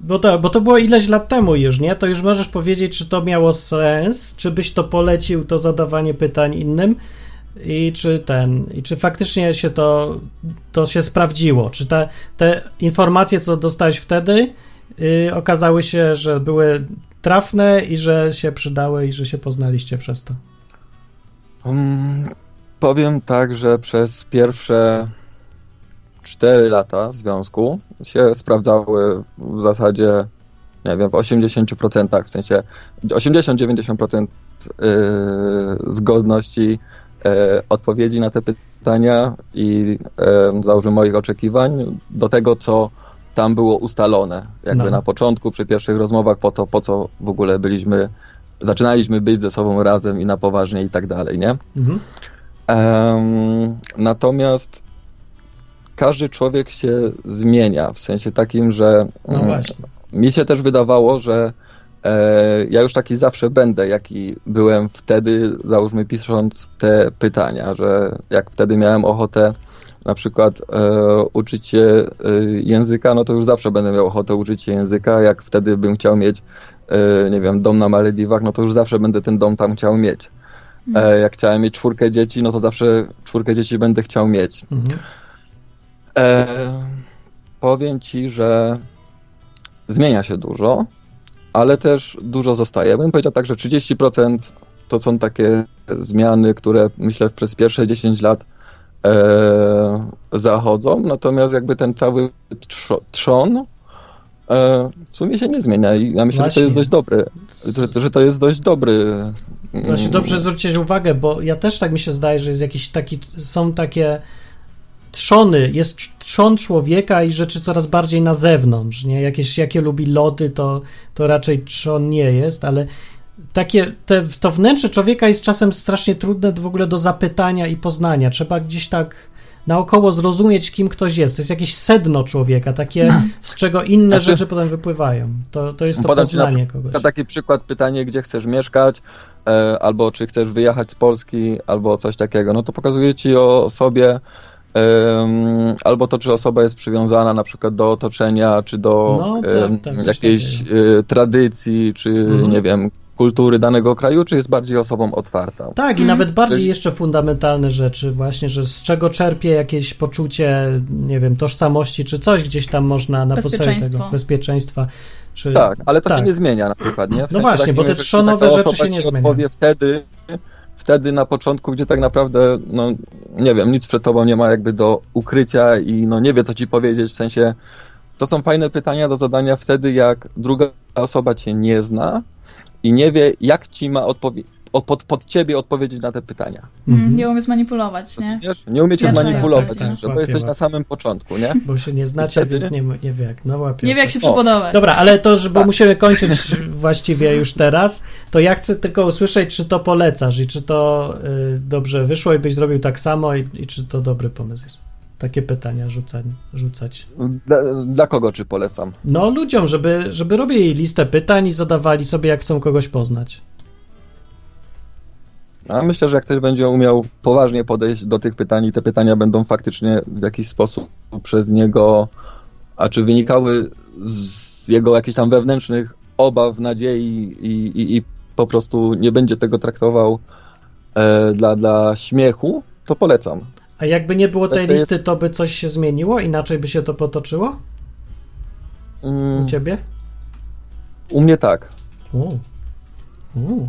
bo to, bo to było ileś lat temu już, nie? To już możesz powiedzieć, czy to miało sens, czy byś to polecił, to zadawanie pytań innym i czy ten, i czy faktycznie się to, to się sprawdziło, czy te, te informacje, co dostałeś wtedy, yy, okazały się, że były trafne i że się przydały i że się poznaliście przez to. Mm, powiem tak, że przez pierwsze 4 lata związku się sprawdzały w zasadzie, nie wiem, w 80%, w sensie 80-90% yy, zgodności odpowiedzi na te pytania i załóżmy moich oczekiwań do tego, co tam było ustalone, jakby No. na początku, przy pierwszych rozmowach, po to, po co w ogóle byliśmy, zaczynaliśmy być ze sobą razem i na poważnie i tak dalej, nie? Mhm. Natomiast każdy człowiek się zmienia, w sensie takim, że No mm, mi się też wydawało, że e, ja już taki zawsze będę, jaki byłem wtedy, załóżmy pisząc te pytania, że jak wtedy miałem ochotę na przykład e, uczyć się e, języka, no to już zawsze będę miał ochotę uczyć się języka, jak wtedy bym chciał mieć, e, nie wiem, dom na Malediwach, no to już zawsze będę ten dom tam chciał mieć. E, jak chciałem mieć czwórkę dzieci, no to zawsze czwórkę dzieci będę chciał mieć. Mhm. E, powiem ci, że zmienia się dużo, ale też dużo zostaje. Bym powiedział tak, że 30% to są takie zmiany, które myślę przez pierwsze 10 lat e, zachodzą, natomiast jakby ten cały trzo- trzon e, w sumie się nie zmienia i ja myślę, że to Właśnie. jest dość dobry, że, że to jest dość dobry Właśnie mm, dobrze zwrócić uwagę, bo ja też tak mi się zdaje, że jest jakiś taki, są takie trzony, jest trzon człowieka i rzeczy coraz bardziej na zewnątrz, nie? Jakieś, jakie lubi lody, to, to raczej trzon nie jest, ale takie, te, to wnętrze człowieka jest czasem strasznie trudne w ogóle do zapytania i poznania. Trzeba gdzieś tak naokoło zrozumieć, kim ktoś jest. To jest jakieś sedno człowieka, takie, z czego inne Znaczy- rzeczy potem wypływają. To, to jest to na poznanie przykład kogoś. taki przykład, pytanie, gdzie chcesz mieszkać, e, albo czy chcesz wyjechać z Polski, albo coś takiego. No to pokazuje ci o sobie, albo to, czy osoba jest przywiązana na przykład do otoczenia, czy do No, tak, tak, jakiejś e, tradycji, czy Mhm. nie wiem, kultury danego kraju, czy jest bardziej osobą otwartą. Tak, i nawet bardziej Czyli- jeszcze fundamentalne rzeczy, właśnie, że z czego czerpie jakieś poczucie, nie wiem, tożsamości, czy coś gdzieś tam można na podstawie tego bezpieczeństwa. Czy... Tak, ale to tak. się nie zmienia na przykład, nie? W No właśnie, takim, bo te trzonowe rzeczy się nie zmieniają. odpowie wtedy, wtedy na początku, gdzie tak naprawdę, no nie wiem, nic przed tobą nie ma jakby do ukrycia i no nie wie, co ci powiedzieć, w sensie to są fajne pytania do zadania wtedy, jak druga osoba cię nie zna i nie wie, jak ci ma odpowie- od, pod, pod ciebie odpowiedzieć na te pytania. Mhm. Mm, nie umie zmanipulować, nie? Rozumiesz? Nie umiecie Ja zmanipulować tak, tak. bo jesteś na samym początku, nie? Bo się nie znacie, Wtedy- więc nie, nie wie jak. No łapie. Nie wie jak się przypodobać. Dobra, ale to, że bo Tak. musimy kończyć właściwie już teraz, to ja chcę tylko usłyszeć, czy to polecasz i czy to y, dobrze wyszło i byś zrobił tak samo i, i czy to dobry pomysł jest. Takie pytania rzucać. rzucać. Dla, dla kogo czy polecam? No ludziom, żeby, żeby robili listę pytań i zadawali sobie, jak chcą kogoś poznać. A myślę, że jak ktoś będzie umiał poważnie podejść do tych pytań i te pytania będą faktycznie w jakiś sposób przez niego, a czy wynikały z jego jakichś tam wewnętrznych obaw, nadziei i, i, i po prostu nie będzie tego traktował e, dla, dla śmiechu, to polecam. A jakby nie było tej listy, to by coś się zmieniło? Inaczej by się to potoczyło u Mm, ciebie? u mnie tak. U. U.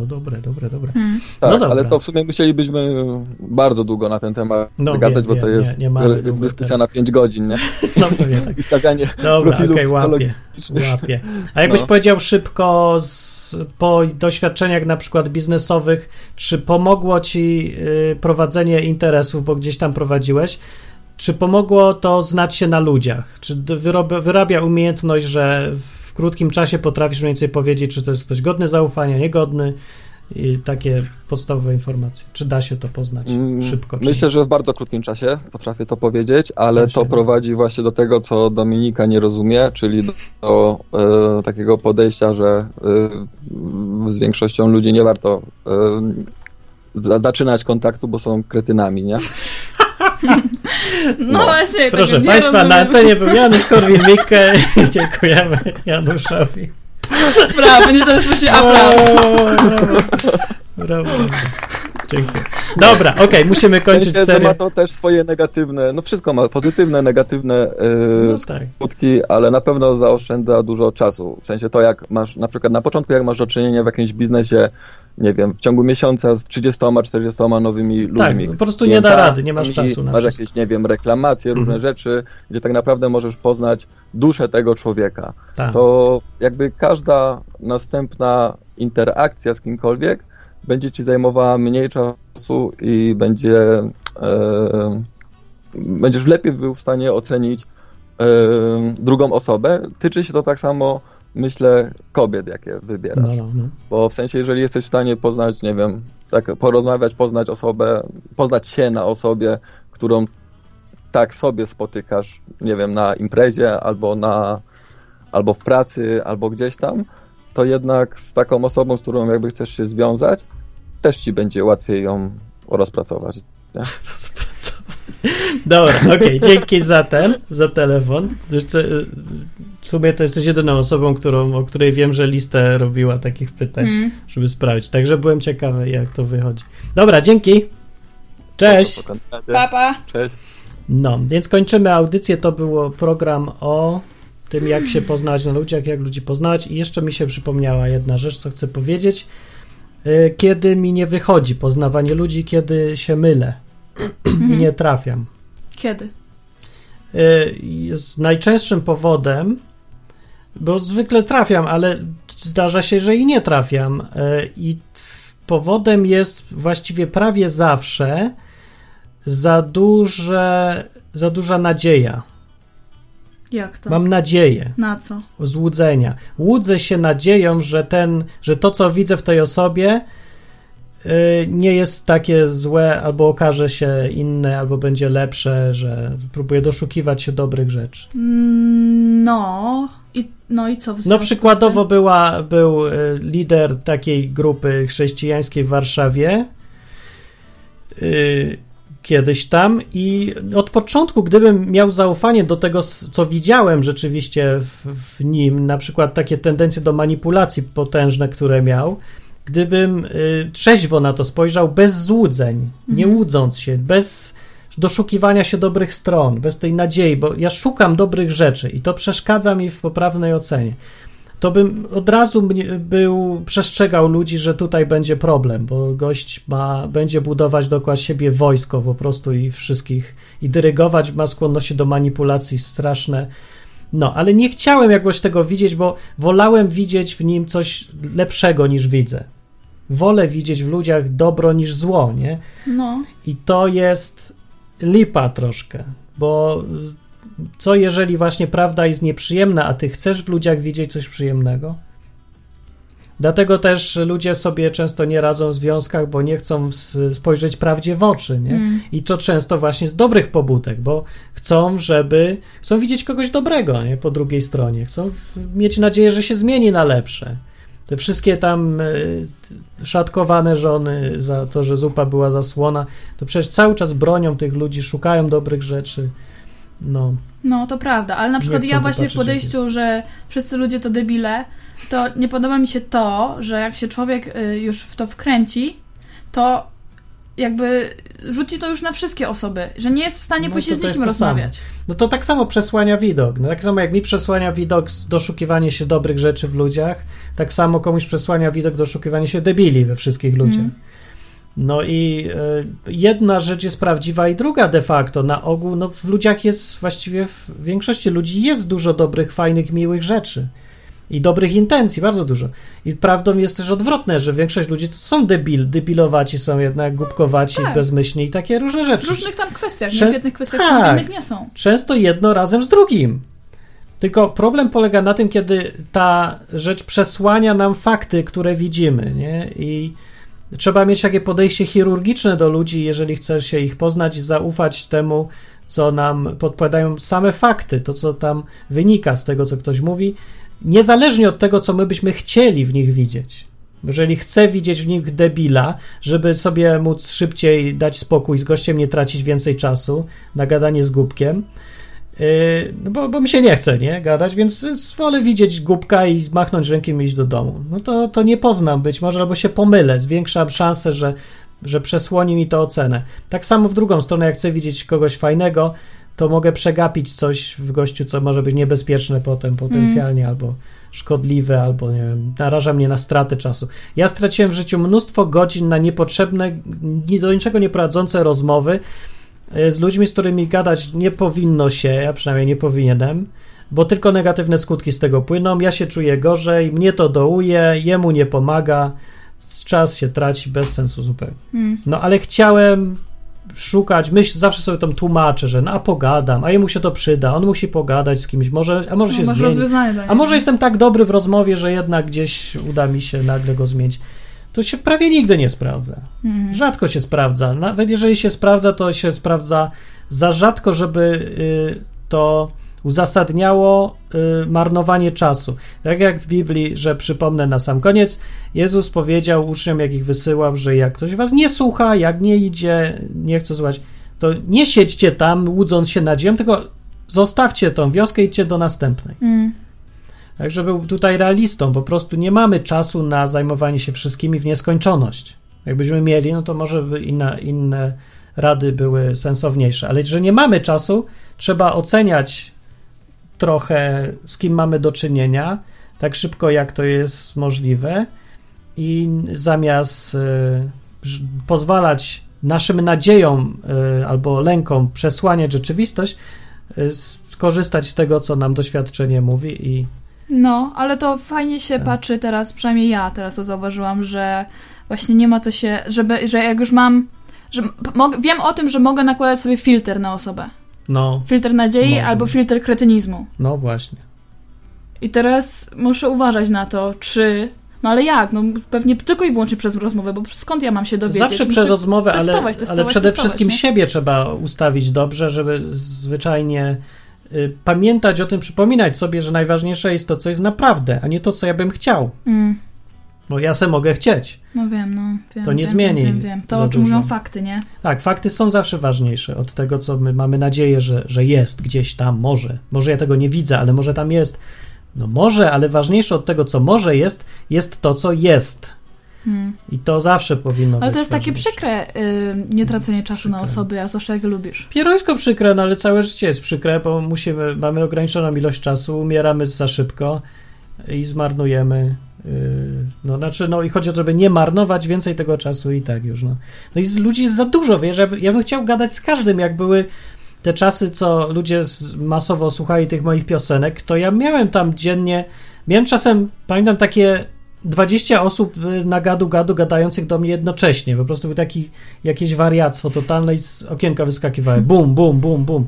To dobre, dobre, dobre. Mm. Tak, No dobra. ale to w sumie musielibyśmy bardzo długo na ten temat No, gadać, wiem, bo to wiem, jest nie- nie dyskusja teraz. na 5 godzin, nie? No pewnie tak. I stawianie Dobra, profilów okej, łapie, łapie. A jakbyś No. powiedział szybko z, po doświadczeniach na przykład biznesowych, czy pomogło ci y, prowadzenie interesów, bo gdzieś tam prowadziłeś, czy pomogło to znać się na ludziach? Czy wyrobia, wyrabia umiejętność, że w krótkim czasie potrafisz mniej więcej powiedzieć, czy to jest ktoś godny zaufania, niegodny i takie podstawowe informacje. Czy da się to poznać Mm, szybko? Czy Myślę, że w bardzo krótkim czasie potrafię to powiedzieć, ale Właśnie. to prowadzi właśnie do tego, co Dominika nie rozumie, czyli do, do e, takiego podejścia, że e, z większością ludzi nie warto e, za, zaczynać kontaktu, bo są kretynami, nie? No, właśnie. Proszę tego nie Państwa, na rozumiem. antenie był Janusz Korwin-Mikke i dziękujemy Januszowi. Brawo, będziesz teraz słyszeć aplauz. Brawo, brawo. Dziękuję. Dobra, okej, musimy W kończyć serię. ma to też swoje negatywne, no wszystko ma pozytywne, negatywne e, No tak. skutki, ale na pewno zaoszczędza dużo czasu. W sensie to, jak masz, na przykład na początku, jak masz do czynienia w jakimś biznesie, nie wiem, w ciągu miesiąca z 30-40 nowymi ludźmi. po prostu nie da rady, nie masz czasu na Masz wszystko. jakieś, nie wiem, reklamacje, różne Mhm. rzeczy, gdzie tak naprawdę możesz poznać duszę tego człowieka. Tak. To jakby każda następna interakcja z kimkolwiek będzie ci zajmowała mniej czasu i będzie e, będziesz lepiej był w stanie ocenić e, drugą osobę. Tyczy się to tak samo, myślę, kobiet, jakie No, wybierasz. no, no. Bo w sensie, jeżeli jesteś w stanie poznać, nie wiem, tak porozmawiać, poznać osobę, poznać się na osobie, którą tak sobie spotykasz, nie wiem, na imprezie albo na albo w pracy, albo gdzieś tam, to jednak z taką osobą, z którą jakby chcesz się związać, też ci będzie łatwiej ją rozpracować. Dobra, okej, dzięki za ten, za telefon. Jeszcze, y, W sumie to jesteś jedyną osobą, którą, o której wiem, że listę robiła takich pytań, Mm. żeby sprawdzić. Także byłem ciekawy, jak to wychodzi. Dobra, dzięki. Cześć. Papa. Cześć. No, więc kończymy audycję. To było program o tym, jak się poznać na ludziach, jak ludzi poznać. I jeszcze mi się przypomniała jedna rzecz, co chcę powiedzieć. Y, Kiedy mi nie wychodzi poznawanie ludzi, kiedy się mylę i nie trafiam. Kiedy? Y, Jest najczęstszym powodem, bo zwykle trafiam, ale zdarza się, że i nie trafiam. Y, I powodem jest właściwie prawie zawsze za duże, za duża nadzieja. Jak to? Mam nadzieję, Na co? złudzenia. Łudzę się nadzieją, że ten, że to, co widzę w tej osobie, y, nie jest takie złe, albo okaże się inne, albo będzie lepsze, że próbuję doszukiwać się dobrych rzeczy. Mm, No. I, no i co? w No przykładowo była, był y, lider takiej grupy chrześcijańskiej w Warszawie y, kiedyś tam i od początku, gdybym miał zaufanie do tego, co widziałem rzeczywiście w, w nim, na przykład takie tendencje do manipulacji potężne, które miał, gdybym y, trzeźwo na to spojrzał, bez złudzeń, nie Mhm. łudząc się, bez doszukiwania się dobrych stron, bez tej nadziei, bo ja szukam dobrych rzeczy i to przeszkadza mi w poprawnej ocenie. To bym od razu był, przestrzegał ludzi, że tutaj będzie problem, bo gość ma, będzie budować dookoła siebie wojsko po prostu i wszystkich, i dyrygować, ma skłonności do manipulacji straszne. No, ale nie chciałem jakoś tego widzieć, bo wolałem widzieć w nim coś lepszego niż widzę. Wolę widzieć w ludziach dobro niż zło, nie? No. I to jest lipa troszkę, bo co jeżeli właśnie prawda jest nieprzyjemna, a ty chcesz w ludziach widzieć coś przyjemnego? Dlatego też ludzie sobie często nie radzą w związkach, bo nie chcą spojrzeć prawdzie w oczy, nie? Mm. I to często właśnie z dobrych pobudek, bo chcą, żeby chcą widzieć kogoś dobrego, nie? Po drugiej stronie. Chcą mieć nadzieję, że się zmieni na lepsze. Te wszystkie tam y, szatkowane żony za to, że zupa była zasłona, to przecież cały czas bronią tych ludzi, szukają dobrych rzeczy. No, No, to prawda, ale na przykład ja właśnie w podejściu, że wszyscy ludzie to debile, to nie podoba mi się to, że jak się człowiek y, już w to wkręci, to jakby rzuci to już na wszystkie osoby, że nie jest w stanie No to z nikim samo. rozmawiać. no to tak samo przesłania widok. No, tak samo jak mi przesłania widok doszukiwanie się dobrych rzeczy w ludziach, tak samo komuś przesłania widok doszukiwanie się debili we wszystkich ludziach. Mm. No i e, jedna rzecz jest prawdziwa i druga de facto. Na ogół no, w ludziach jest właściwie w większości ludzi jest dużo dobrych, fajnych, miłych rzeczy. I dobrych intencji, bardzo dużo. I prawdą jest też odwrotne, że większość ludzi to są debil, debilowaci są jednak, głupkowaci, tak. bezmyślni i takie różne W rzeczy. różnych tam kwestiach, nie? Częst- W jednych kwestiach są, tak. w innych nie są. Często jedno razem z drugim. Tylko problem polega na tym, kiedy ta rzecz przesłania nam fakty, które widzimy, nie? I trzeba mieć takie podejście chirurgiczne do ludzi, jeżeli chce się ich poznać i zaufać temu, co nam podpowiadają same fakty, to co tam wynika z tego, co ktoś mówi, niezależnie od tego, co my byśmy chcieli w nich widzieć. Jeżeli chcę widzieć w nich debila, żeby sobie móc szybciej dać spokój z gościem, nie tracić więcej czasu na gadanie z głupkiem, yy, no bo, bo mi się nie chce, nie, gadać, więc wolę widzieć głupka i machnąć rękiem i iść do domu. No to, to nie poznam być może, albo się pomylę, zwiększam szansę, że, że przesłoni mi to ocenę. Tak samo w drugą stronę, jak chcę widzieć kogoś fajnego, to mogę przegapić coś w gościu, co może być niebezpieczne potem potencjalnie, albo szkodliwe, albo nie wiem, naraża mnie na stratę czasu. Ja straciłem w życiu mnóstwo godzin na niepotrzebne, ni- do niczego nie prowadzące rozmowy y, z ludźmi, z którymi gadać nie powinno się, ja przynajmniej nie powinienem, bo tylko negatywne skutki z tego płyną. Ja się czuję gorzej, mnie to dołuje, jemu nie pomaga, czas się traci bez sensu zupełnie. Mm. No ale chciałem szukać, myśl, zawsze sobie tam tłumaczę, że no a pogadam, a jemu się to przyda, on musi pogadać z kimś, może, a może się No, masz zmieni. A może jestem tak dobry w rozmowie, że jednak gdzieś uda mi się nagle go zmienić. To się prawie nigdy nie sprawdza. Mhm. Rzadko się sprawdza. Nawet jeżeli się sprawdza, to się sprawdza za rzadko, żeby y, to uzasadniało y, marnowanie czasu. Tak jak w Biblii, że przypomnę na sam koniec, Jezus powiedział uczniom, jak ich wysyłał, że jak ktoś was nie słucha, jak nie idzie, nie chce słuchać, to nie siedźcie tam, łudząc się nadzieją, tylko zostawcie tą wioskę i idźcie do następnej. Mm. Także był tutaj realistą, po prostu nie mamy czasu na zajmowanie się wszystkimi w nieskończoność. Jakbyśmy mieli, no to może by inne, inne rady były sensowniejsze, ale że nie mamy czasu, trzeba oceniać trochę, z kim mamy do czynienia, tak szybko jak to jest możliwe i zamiast e, pozwalać naszym nadziejom e, albo lękom przesłaniać rzeczywistość, e, skorzystać z tego, co nam doświadczenie mówi i No, ale to fajnie się Tak. patrzy teraz, przynajmniej ja teraz to zauważyłam, że właśnie nie ma co się, żeby, że jak już mam, że wiem o tym, że mogę nakładać sobie filtr na osobę. No, Filtr nadziei Można. albo filtr kretynizmu. no właśnie. I teraz muszę uważać na to, czy. No ale jak? No pewnie tylko i wyłącznie przez rozmowę, bo skąd ja mam się dowiedzieć? Zawsze Muszę przez rozmowę, ale, testować, testować, ale przede testować, wszystkim nie? siebie trzeba ustawić dobrze, żeby zwyczajnie y, pamiętać o tym, przypominać sobie, że najważniejsze jest to, co jest naprawdę, a nie to, co ja bym chciał. Mm, Bo ja se mogę chcieć. no wiem, no wiem. To nie wiem, zmieni Wiem, wiem. To o czym mówią fakty, nie? Tak, fakty są zawsze ważniejsze od tego, co my mamy nadzieję, że, że jest gdzieś tam, może. Może ja tego nie widzę, ale może tam jest. No może, ale ważniejsze od tego, co może jest, jest to, co jest. Mm. I to zawsze powinno być Ale to jest takie przykre, y, nie tracenie czasu na Przykre. osoby, a zwłaszcza jak lubisz. Pierońsko przykre, no ale całe życie jest przykre, bo musimy, mamy ograniczoną ilość czasu, umieramy za szybko i zmarnujemy. Yy, no, znaczy, no i chodzi o to, żeby nie marnować więcej tego czasu i tak już, no. No i z ludzi jest za dużo, wiesz, ja, by- ja bym chciał gadać z każdym, jak były te czasy, co ludzie masowo słuchali tych moich piosenek, to ja miałem tam dziennie, miałem czasem, pamiętam takie 20 osób y, na gadu gadu gadających do mnie jednocześnie, po prostu był taki jakieś wariactwo totalne i z okienka wyskakiwały bum, bum, bum, bum.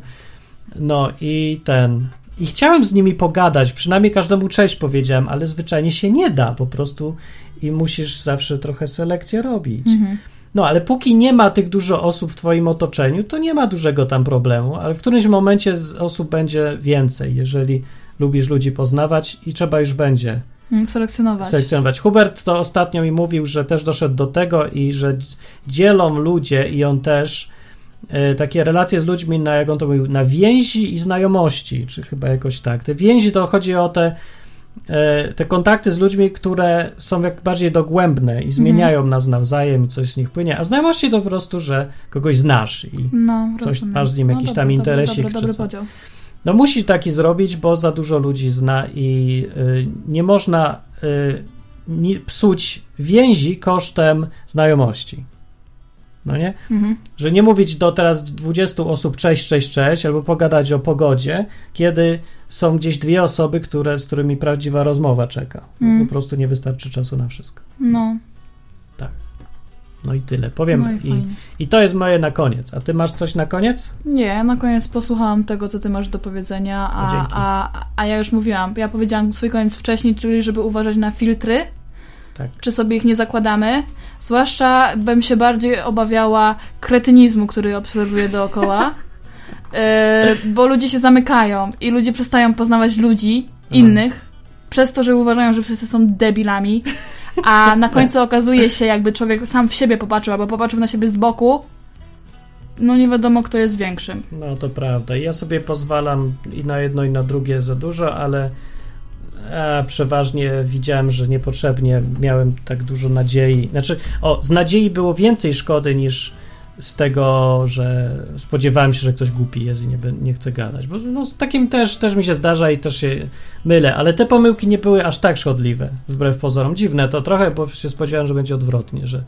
No i ten... I chciałem z nimi pogadać, przynajmniej każdemu cześć powiedziałem, ale zwyczajnie się nie da po prostu i musisz zawsze trochę selekcję robić. Mhm. No, ale póki nie ma tych dużo osób w twoim otoczeniu, to nie ma dużego tam problemu, ale w którymś momencie osób będzie więcej, jeżeli lubisz ludzi poznawać i trzeba już będzie Mm, Selekcjonować. selekcjonować. Hubert to ostatnio mi mówił, że też doszedł do tego i że dzielą ludzie i on też takie relacje z ludźmi na, jak on to mówił, na więzi i znajomości, czy chyba jakoś tak. Te więzi to chodzi o te, e, te kontakty z ludźmi, które są jak bardziej dogłębne i zmieniają nas nawzajem i coś z nich płynie, a znajomości to po prostu, że kogoś znasz i No, Coś masz z nim jakiś no, tam interesik, Dobry, czy dobry, podział. No musi taki zrobić, bo za dużo ludzi zna i y, nie można y, ni- psuć więzi kosztem znajomości. No nie? Mhm. Że nie mówić do teraz 20 osób cześć, cześć, cześć, albo pogadać o pogodzie, kiedy są gdzieś dwie osoby, które, z którymi prawdziwa rozmowa czeka. Bo Mm. Po prostu nie wystarczy czasu na wszystko. No, No i tyle. Powiem. no i i. I to jest moje na koniec. A ty masz coś na koniec? Nie, ja na koniec posłuchałam tego, co ty masz do powiedzenia, a, dzięki. a, a ja już mówiłam, ja powiedziałam swój koniec wcześniej, czyli żeby uważać na filtry, Tak. czy sobie ich nie zakładamy. Zwłaszcza bym się bardziej obawiała kretynizmu, który obserwuję dookoła, e, bo ludzie się zamykają i ludzie przestają poznawać ludzi Mhm. innych, przez to, że uważają, że wszyscy są debilami, a na końcu okazuje się, jakby człowiek sam w siebie popatrzył, albo popatrzył na siebie z boku, no nie wiadomo, kto jest większym. No to prawda. Ja sobie pozwalam i na jedno, i na drugie za dużo, ale a, przeważnie widziałem, że niepotrzebnie miałem tak dużo nadziei. Znaczy, o, z nadziei było więcej szkody niż z tego, że spodziewałem się, że ktoś głupi jest i nie, nie chce gadać. Bo no, z takim też, też mi się zdarza i też się mylę, ale te pomyłki nie były aż tak szkodliwe, wbrew pozorom. Dziwne to trochę, bo się spodziewałem, że będzie odwrotnie, że,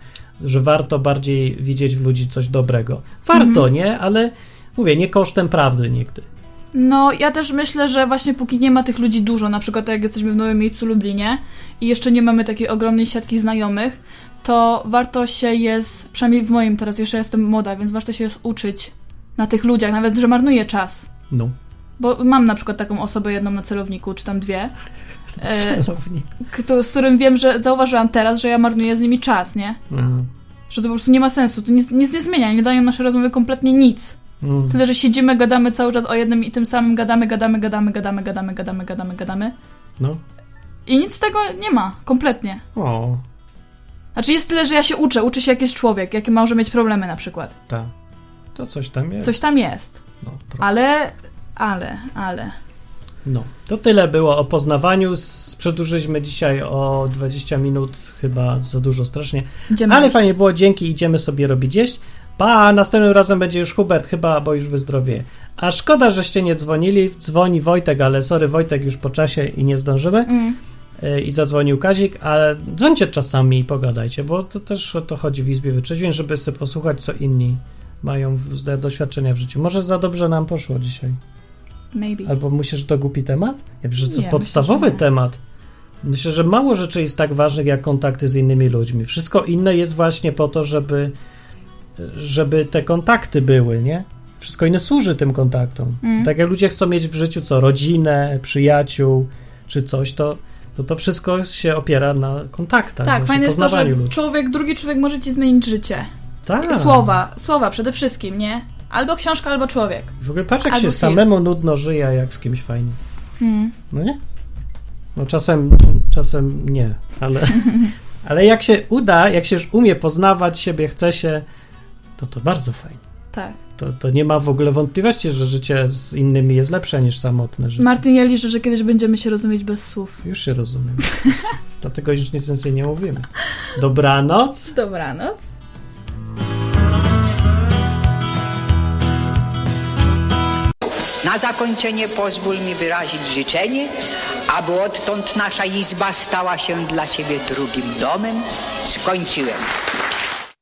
że warto bardziej widzieć w ludzi coś dobrego. Warto, nie? Ale mówię, nie kosztem prawdy nigdy. No, ja też myślę, że właśnie póki nie ma tych ludzi dużo, na przykład jak jesteśmy w nowym miejscu Lublinie i jeszcze nie mamy takiej ogromnej siatki znajomych, to warto się jest, przynajmniej w moim teraz jeszcze jestem młoda, więc warto się jest uczyć na tych ludziach, nawet że marnuję czas. No. Bo mam na przykład taką osobę jedną na celowniku, czy tam dwie, e, Celownik. kto, z którym wiem, że zauważyłam teraz, że ja marnuję z nimi czas, nie? Aha. Że to po prostu nie ma sensu, to nic, nic nie zmienia, nie dają nasze rozmowy kompletnie nic. Mm. Tyle, że siedzimy, gadamy cały czas o jednym i tym samym, gadamy, gadamy, gadamy, gadamy, gadamy, gadamy, gadamy, gadamy. No. I nic z tego nie ma, kompletnie. O, Znaczy jest tyle, że ja się uczę, uczy się jak jest człowiek, jakie może mieć problemy na przykład. tak. To coś tam jest. Coś tam jest. No, trochę. Ale, ale, ale. no. To tyle było o poznawaniu. Przedłużyliśmy dzisiaj o 20 minut, chyba za dużo strasznie. Idziemy Ale jeść. fajnie było, dzięki, idziemy sobie robić jeść. Pa, następnym razem będzie już Hubert chyba, bo już wyzdrowieje. A szkoda, żeście nie dzwonili. Dzwoni Wojtek, ale sorry, Wojtek już po czasie i nie zdążymy. Mm. Y, I zadzwonił Kazik, ale dzwońcie czasami i pogadajcie, bo to też o to chodzi w Izbie Wyczeźwień, żeby sobie posłuchać, co inni mają doświadczenia w życiu. Może za dobrze nam poszło dzisiaj. Maybe. Albo myślisz, że to głupi temat? Ja myślę, że to Nie, podstawowy myślę, że temat. Myślę, że mało rzeczy jest tak ważnych jak kontakty z innymi ludźmi. Wszystko inne jest właśnie po to, żeby, żeby te kontakty były, nie? Wszystko inne służy tym kontaktom. Mm. Tak jak ludzie chcą mieć w życiu co? Rodzinę, przyjaciół czy coś, to to, to wszystko się opiera na kontaktach, Tak, fajne jest to, że ludzi. człowiek, drugi człowiek może ci zmienić życie. Tak. Słowa, słowa przede wszystkim, nie? Albo książka, albo człowiek. W ogóle patrz, jak Albo się film. samemu nudno żyje, jak z kimś fajnie. Mm. No nie? No czasem, czasem nie, ale, ale jak się uda, jak się już umie poznawać siebie, chce się, to to bardzo fajnie. Tak. To, to nie ma w ogóle wątpliwości, że życie z innymi jest lepsze niż samotne życie. Martin, ja liczę, że kiedyś będziemy się rozumieć bez słów. Już się rozumiem. Dlatego już nic więcej nie mówimy. Dobranoc. Dobranoc. Na zakończenie pozwól mi wyrazić życzenie, aby odtąd nasza izba stała się dla Ciebie drugim domem. Skończyłem.